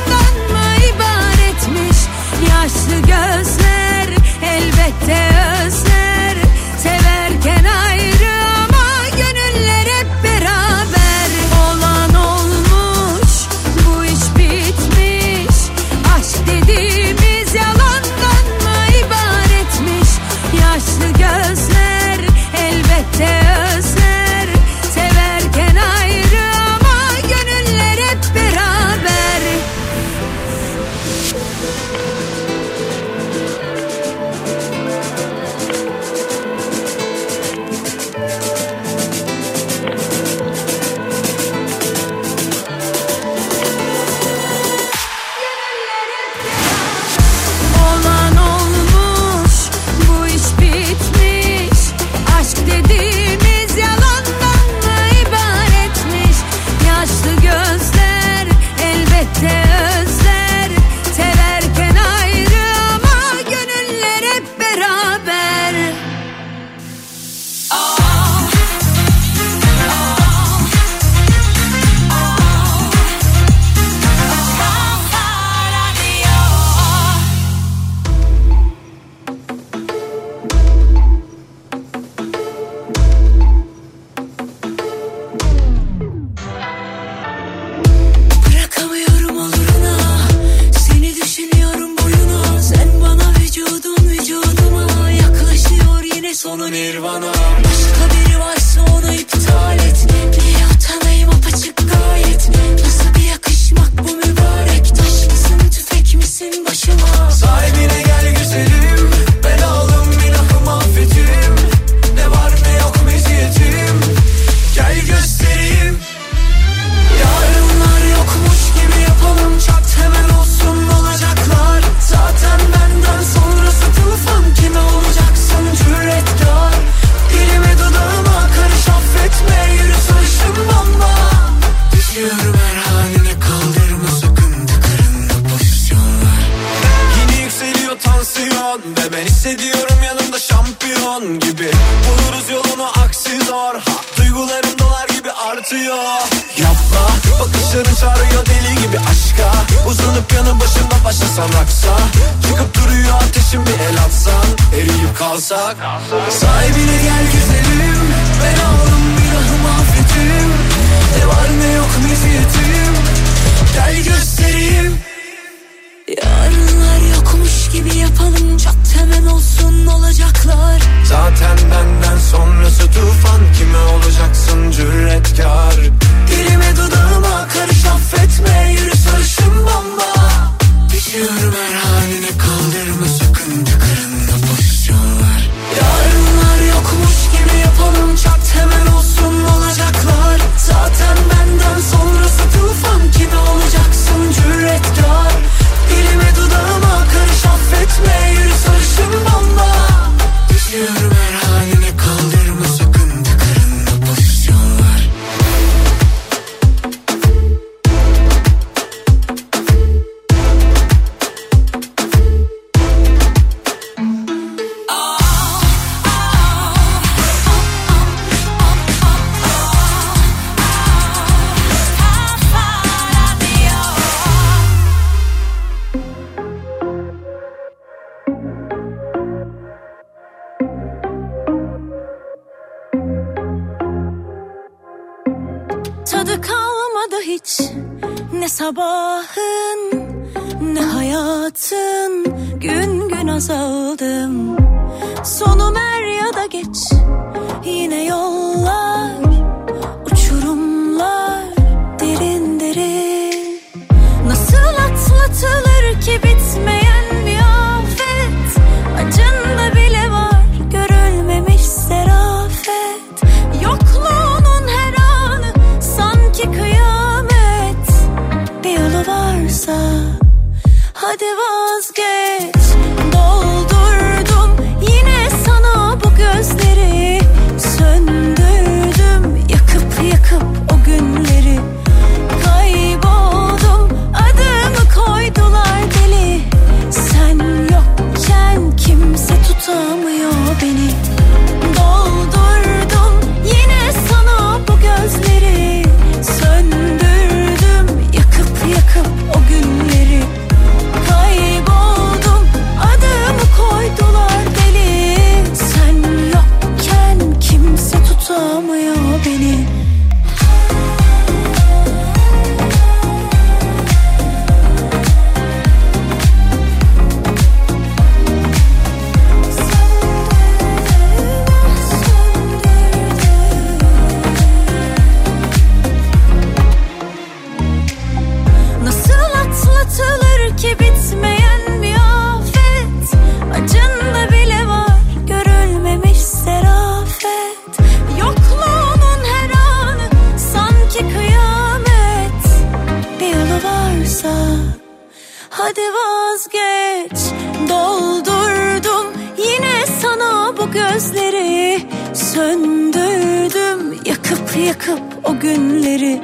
S18: yakıp o günleri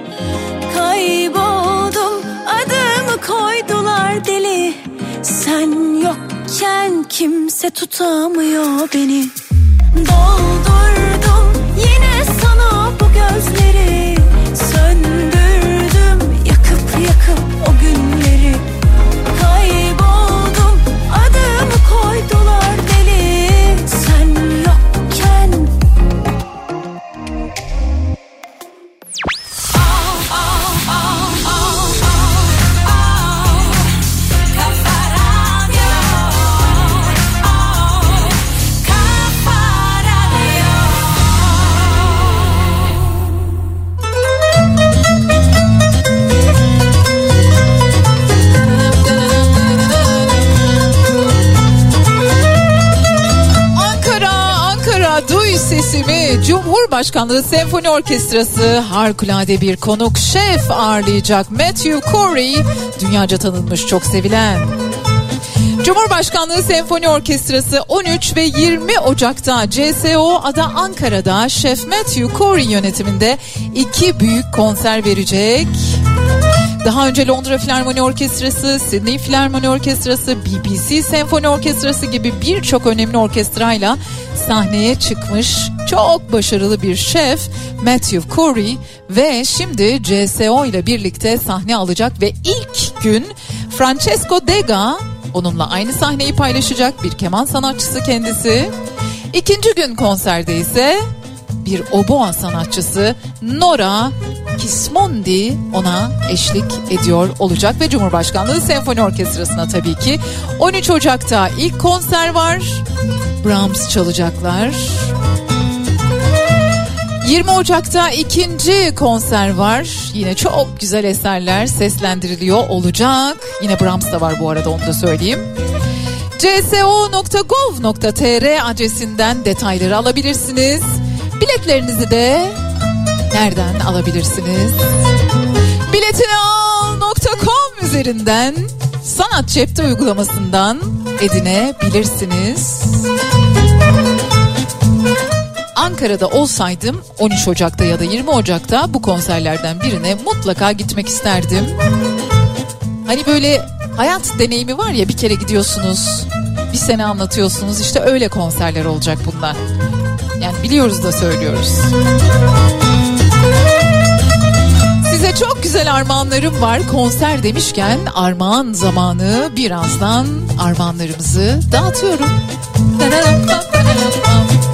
S18: Kayboldum adımı koydular deli. Sen yokken kimse tutamıyor beni. Doldurdum yine sana bu gözleri. Söndürdüm
S2: sesimi. Cumhurbaşkanlığı Senfoni Orkestrası harikulade bir konuk şef ağırlayacak Matthew Corey. Dünyaca tanınmış çok sevilen. Cumhurbaşkanlığı Senfoni Orkestrası 13 ve 20 Ocak'ta CSO Ada Ankara'da Şef Matthew Corey yönetiminde iki büyük konser verecek. Daha önce Londra Filarmoni Orkestrası, Sydney Filarmoni Orkestrası, BBC Senfoni Orkestrası gibi birçok önemli orkestrayla sahneye çıkmış çok başarılı bir şef Matthew Corey ve şimdi CSO ile birlikte sahne alacak ve ilk gün Francesco Dega onunla aynı sahneyi paylaşacak bir keman sanatçısı kendisi. İkinci gün konserde ise bir oboa sanatçısı Nora Kismondi ona eşlik ediyor olacak ve Cumhurbaşkanlığı Senfoni Orkestrası'na tabii ki 13 Ocak'ta ilk konser var. Brahms çalacaklar. 20 Ocak'ta ikinci konser var. Yine çok güzel eserler seslendiriliyor olacak. Yine Brahms da var bu arada onu da söyleyeyim. cso.gov.tr adresinden detayları alabilirsiniz. Biletlerinizi de nereden alabilirsiniz? Biletinial.com üzerinden sanat cepte uygulamasından edinebilirsiniz. Ankara'da olsaydım 13 Ocak'ta ya da 20 Ocak'ta bu konserlerden birine mutlaka gitmek isterdim. Hani böyle hayat deneyimi var ya bir kere gidiyorsunuz, bir sene anlatıyorsunuz işte öyle konserler olacak bunlar. Yani biliyoruz da söylüyoruz. Size çok güzel armağanlarım var. Konser demişken armağan zamanı birazdan armağanlarımızı dağıtıyorum.
S13: Anlattım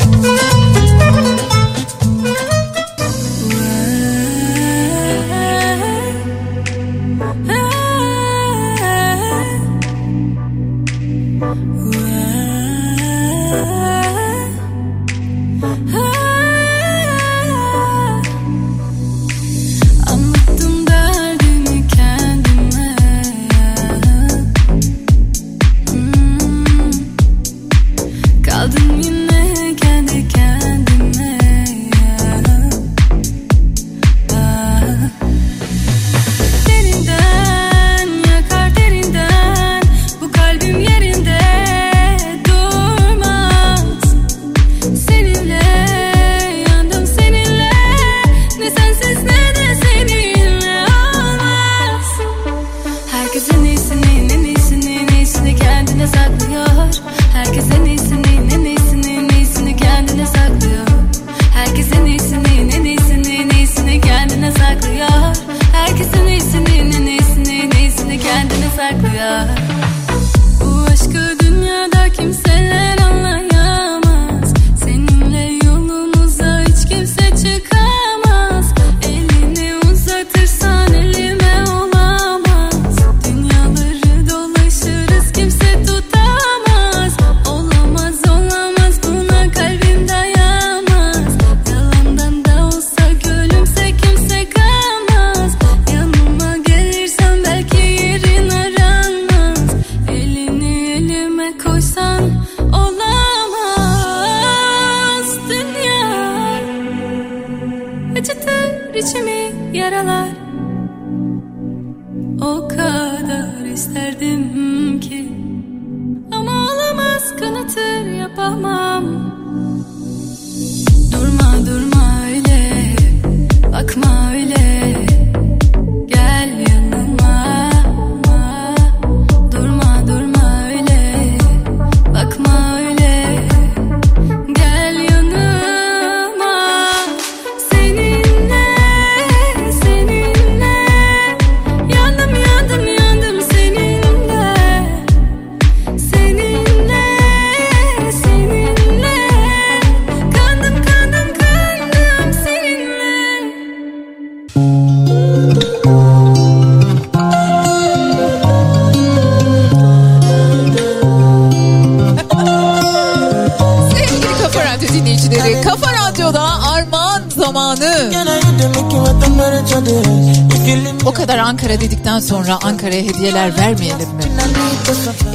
S13: kadar
S2: Ankara dedikten sonra Ankara'ya hediyeler vermeyelim mi?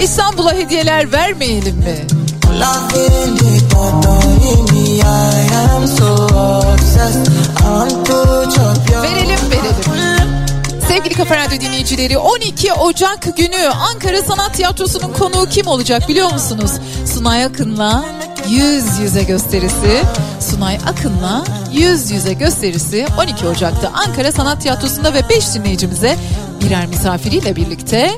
S2: İstanbul'a hediyeler vermeyelim mi? Verelim verelim. Sevgili Kafa Radyo dinleyicileri 12 Ocak günü Ankara Sanat Tiyatrosu'nun konuğu kim olacak biliyor musunuz? Sunay Akın'la yüz yüze gösterisi. Sunay Akın'la yüz yüze gösterisi 12 Ocak'ta Ankara Sanat Tiyatrosu'nda ve 5 dinleyicimize birer misafiriyle birlikte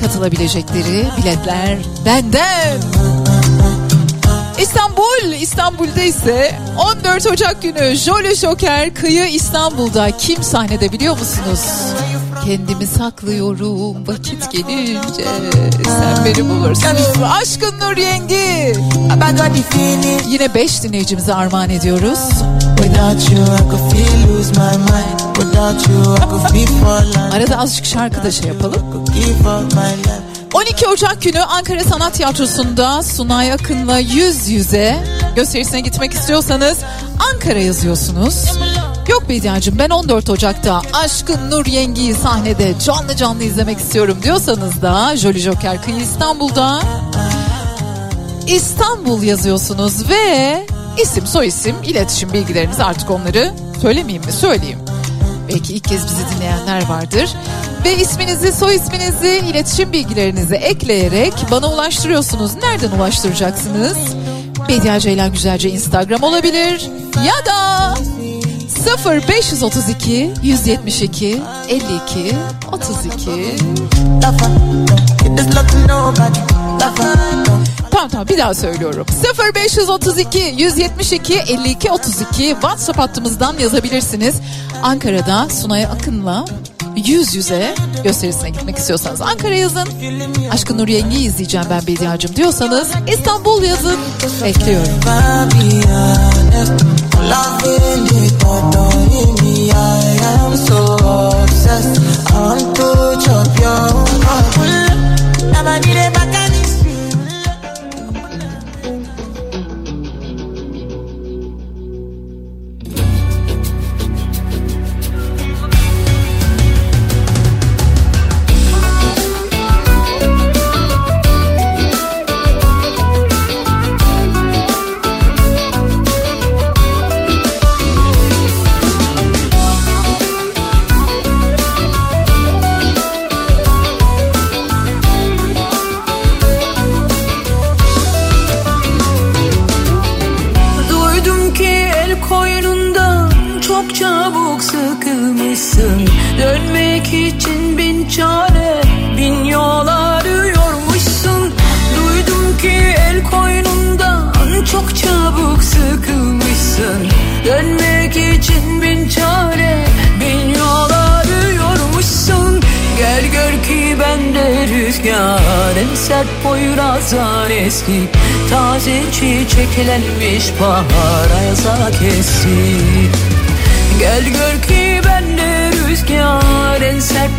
S2: katılabilecekleri biletler benden. İstanbul, İstanbul'da ise 14 Ocak günü Jolly Joker Kıyı İstanbul'da kim sahnede biliyor musunuz? Kendimi saklıyorum vakit gelince sen beni bulursun. Aşkın Nur Yengi. Yine 5 dinleyicimize armağan ediyoruz.
S3: Without you, I could feel lose my mind. Without you, I could be falling.
S2: Arada azıcık şarkı da şey yapalım.
S3: Give up my life.
S2: 12 Ocak günü Ankara Sanat Tiyatrosu'nda Sunay Akın'la yüz yüze gösterisine gitmek istiyorsanız Ankara yazıyorsunuz. Yok Bediacığım ben 14 Ocak'ta Aşkın Nur Yengi'yi sahnede canlı canlı izlemek istiyorum diyorsanız da Jolly Joker Kıyı İstanbul'da İstanbul yazıyorsunuz ve isim soy isim iletişim bilgilerinizi artık onları söylemeyeyim mi söyleyeyim. Belki ilk kez bizi dinleyenler vardır. Ve isminizi, soy isminizi, iletişim bilgilerinizi ekleyerek bana ulaştırıyorsunuz. Nereden ulaştıracaksınız? Bediye Ceylan Güzelce Instagram olabilir. Ya da 0532 172 52 32
S3: There's nothing nobody.
S2: Tamam tamam bir daha söylüyorum. 0532 172 52 32 WhatsApp hattımızdan yazabilirsiniz. Ankara'da Sunay Akın'la yüz yüze gösterisine gitmek istiyorsanız Ankara yazın. Aşkın Nur Yengi'yi izleyeceğim ben Bediacığım diyorsanız İstanbul yazın. Bekliyorum.
S3: I am so obsessed. I want to chop your heart.
S16: Çok çabuk sıkılmışsın. Dönmek için bin çare bin yol arıyormuşsun. Duydum ki el koynundan çok çabuk sıkılmışsın. Dönmek için bin çare bin yol arıyormuşsun. Gel gör ki bende rüzgar En sert boyrazan eski. Taze çiçeklenmiş bahar ayaza kesti Gel gör ki bende rüzgar En sert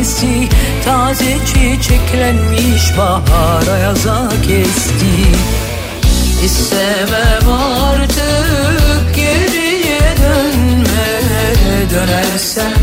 S16: eski Taze çiçeklenmiş bahar ayaza kesti İstemem artık geriye dönme. Dönersen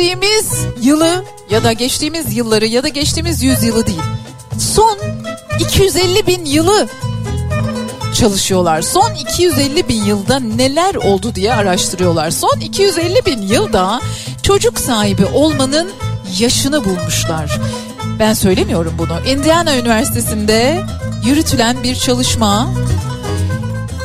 S2: geçtiğimiz yılı ya da geçtiğimiz yılları ya da geçtiğimiz yüzyılı değil. Son 250 bin yılı çalışıyorlar. Son 250 bin yılda neler oldu diye araştırıyorlar. Son 250 bin yılda çocuk sahibi olmanın yaşını bulmuşlar. Ben söylemiyorum bunu. Indiana Üniversitesi'nde yürütülen bir çalışma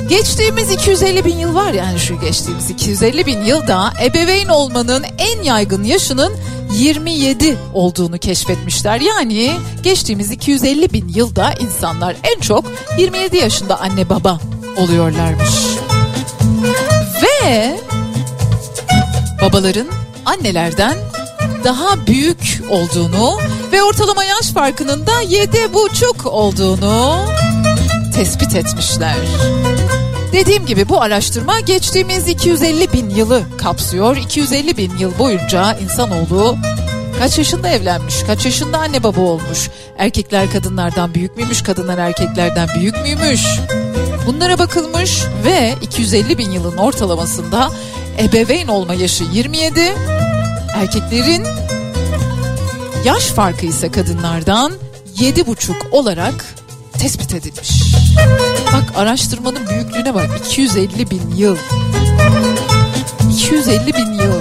S2: Geçtiğimiz 250 bin yıl var yani şu geçtiğimiz 250 bin yılda ebeveyn olmanın en yaygın yaşının 27 olduğunu keşfetmişler. Yani geçtiğimiz 250 bin yılda insanlar en çok 27 yaşında anne baba oluyorlarmış. Ve babaların annelerden daha büyük olduğunu ve ortalama yaş farkının da 7,5 olduğunu tespit etmişler. Dediğim gibi bu araştırma geçtiğimiz 250 bin yılı kapsıyor. 250 bin yıl boyunca insanoğlu kaç yaşında evlenmiş, kaç yaşında anne baba olmuş, erkekler kadınlardan büyük müymüş, kadınlar erkeklerden büyük müymüş? Bunlara bakılmış ve 250 bin yılın ortalamasında ebeveyn olma yaşı 27, erkeklerin yaş farkı ise kadınlardan 7,5 olarak tespit edilmiş. Bak araştırmanın büyüklüğüne bak 250 bin yıl. 250 bin yıl.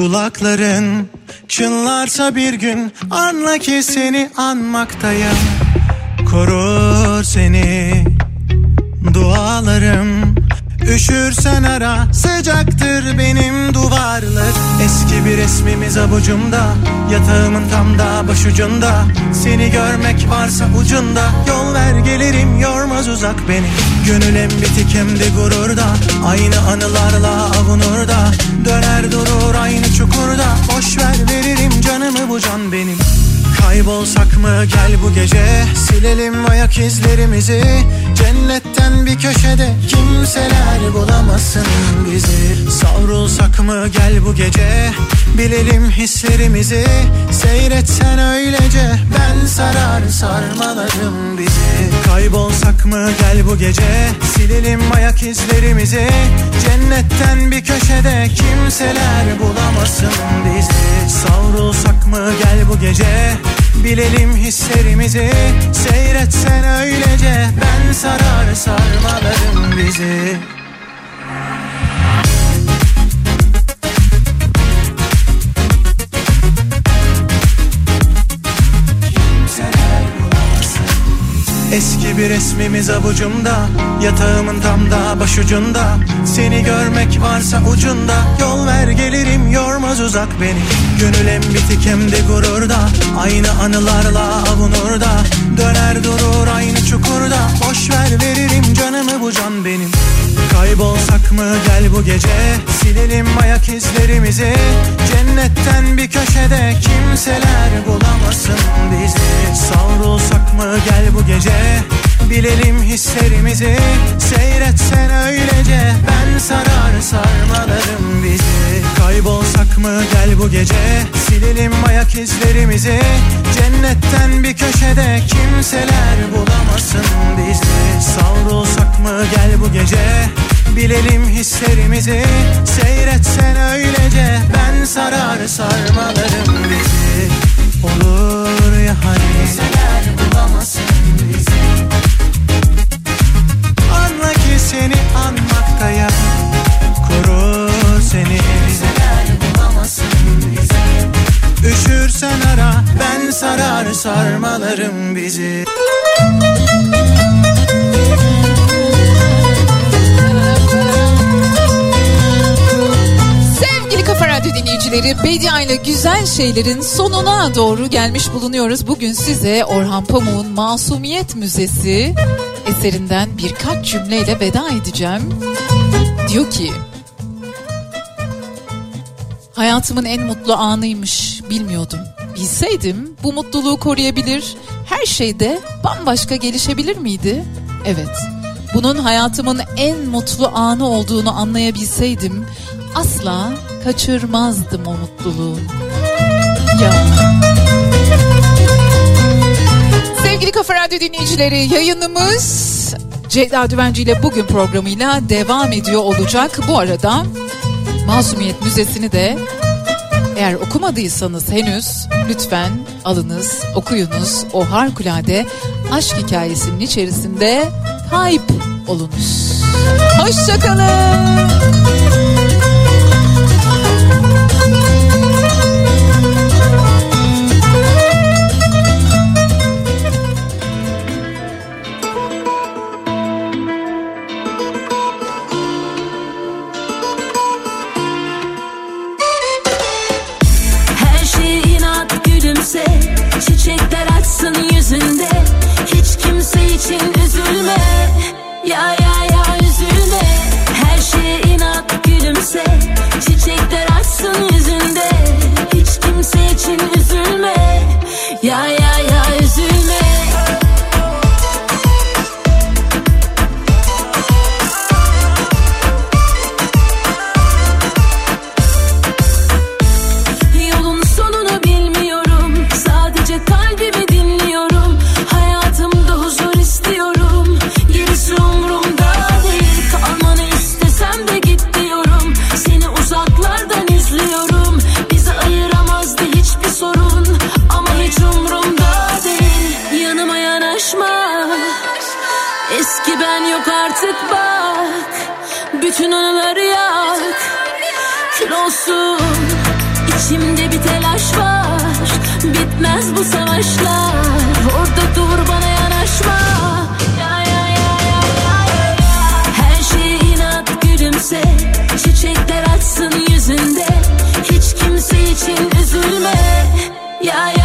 S17: Kulakların çınlarsa bir gün anla ki seni anmaktayım. Korur seni dualarım Üşürsen ara sıcaktır benim duvarlık Eski bir resmimiz avucumda Yatağımın tam da başucunda. Seni görmek varsa ucunda Yol ver gelirim yormaz uzak beni. Gönül hem bitik hem de gururda Aynı anılarla avunur da Döner durur aynı çukurda. Boş ver veririm canımı bu can benim Kaybolsak mı? Gel bu gece. Silelim ayak izlerimizi. Cennetten bir köşede Kimseler bulamasın bizi. Savrulsak mı? Gel bu gece. Bilelim hislerimizi. Seyretsen öylece. Ben sarar sarmalarım bizi. Kaybolsak mı? Gel bu gece. Silelim ayak izlerimizi. Cennetten bir köşede Kimseler bulamasın bizi. Savrulsak mı? Gel bu gece Bilelim hislerimizi Seyretsen öylece. Ben sarar sarmalarım bizi Eski bir resmimiz avucumda Yatağımın tam da başucunda. Seni görmek varsa ucunda Yol ver gelirim yormaz uzak beni. Gönül hem bitik hem de gururda Aynı anılarla avunur da Döner durur aynı çukurda Boş ver veririm canımı bu can benim Kaybolsak mı gel bu gece? Silelim ayak izlerimizi. Cennetten bir köşede Kimseler bulamasın bizi. Savrulsak mı gel bu gece Bilelim hislerimizi. Seyretsen öylece Ben sarar sarmalarım bizi. Kaybolsak mı gel bu gece? Silelim ayak izlerimizi. Cennetten bir köşede Kimseler bulamasın bizi. Savrulsak mı gel bu gece? Bilelim hislerimizi. Seyretsen öylece Ben sarar sarmalarım bizi. Olur ya hani? Kimseler bulamasın seni anmaktayım Korur seni. Üşürsen ara Ben sarar sarmalarım bizi.
S2: Radyo dinleyicileri Bedia ile güzel şeylerin sonuna doğru gelmiş bulunuyoruz. Bugün size Orhan Pamuk'un Masumiyet Müzesi eserinden birkaç cümleyle veda edeceğim. Diyor ki Hayatımın en mutlu anıymış bilmiyordum. Bilseydim bu mutluluğu koruyabilir, her şeyde bambaşka gelişebilir miydi? Evet. Bunun hayatımın en mutlu anı olduğunu anlayabilseydim asla kaçırmazdım o mutluluğu. Ya. Sevgili Kafa Radyo dinleyicileri yayınımız Ceyda Düvenci ile bugün programıyla devam ediyor olacak. Bu arada Masumiyet Müzesi'ni de eğer okumadıysanız henüz lütfen alınız, okuyunuz. O harikulade aşk hikayesinin içerisinde kayıp olunuz. Hoşçakalın.
S11: Ya ya ya üzülme Her şey inat gülümse. Çiçekler açsın yüzünde. Hiç kimse için üzülme. Ya ya bu savaşlar Orada dur bana yanaşma. Ya ya ya. Her şeye inat gülümse. Çiçekler açsın yüzünde. Hiç kimse için üzülme. Ya ya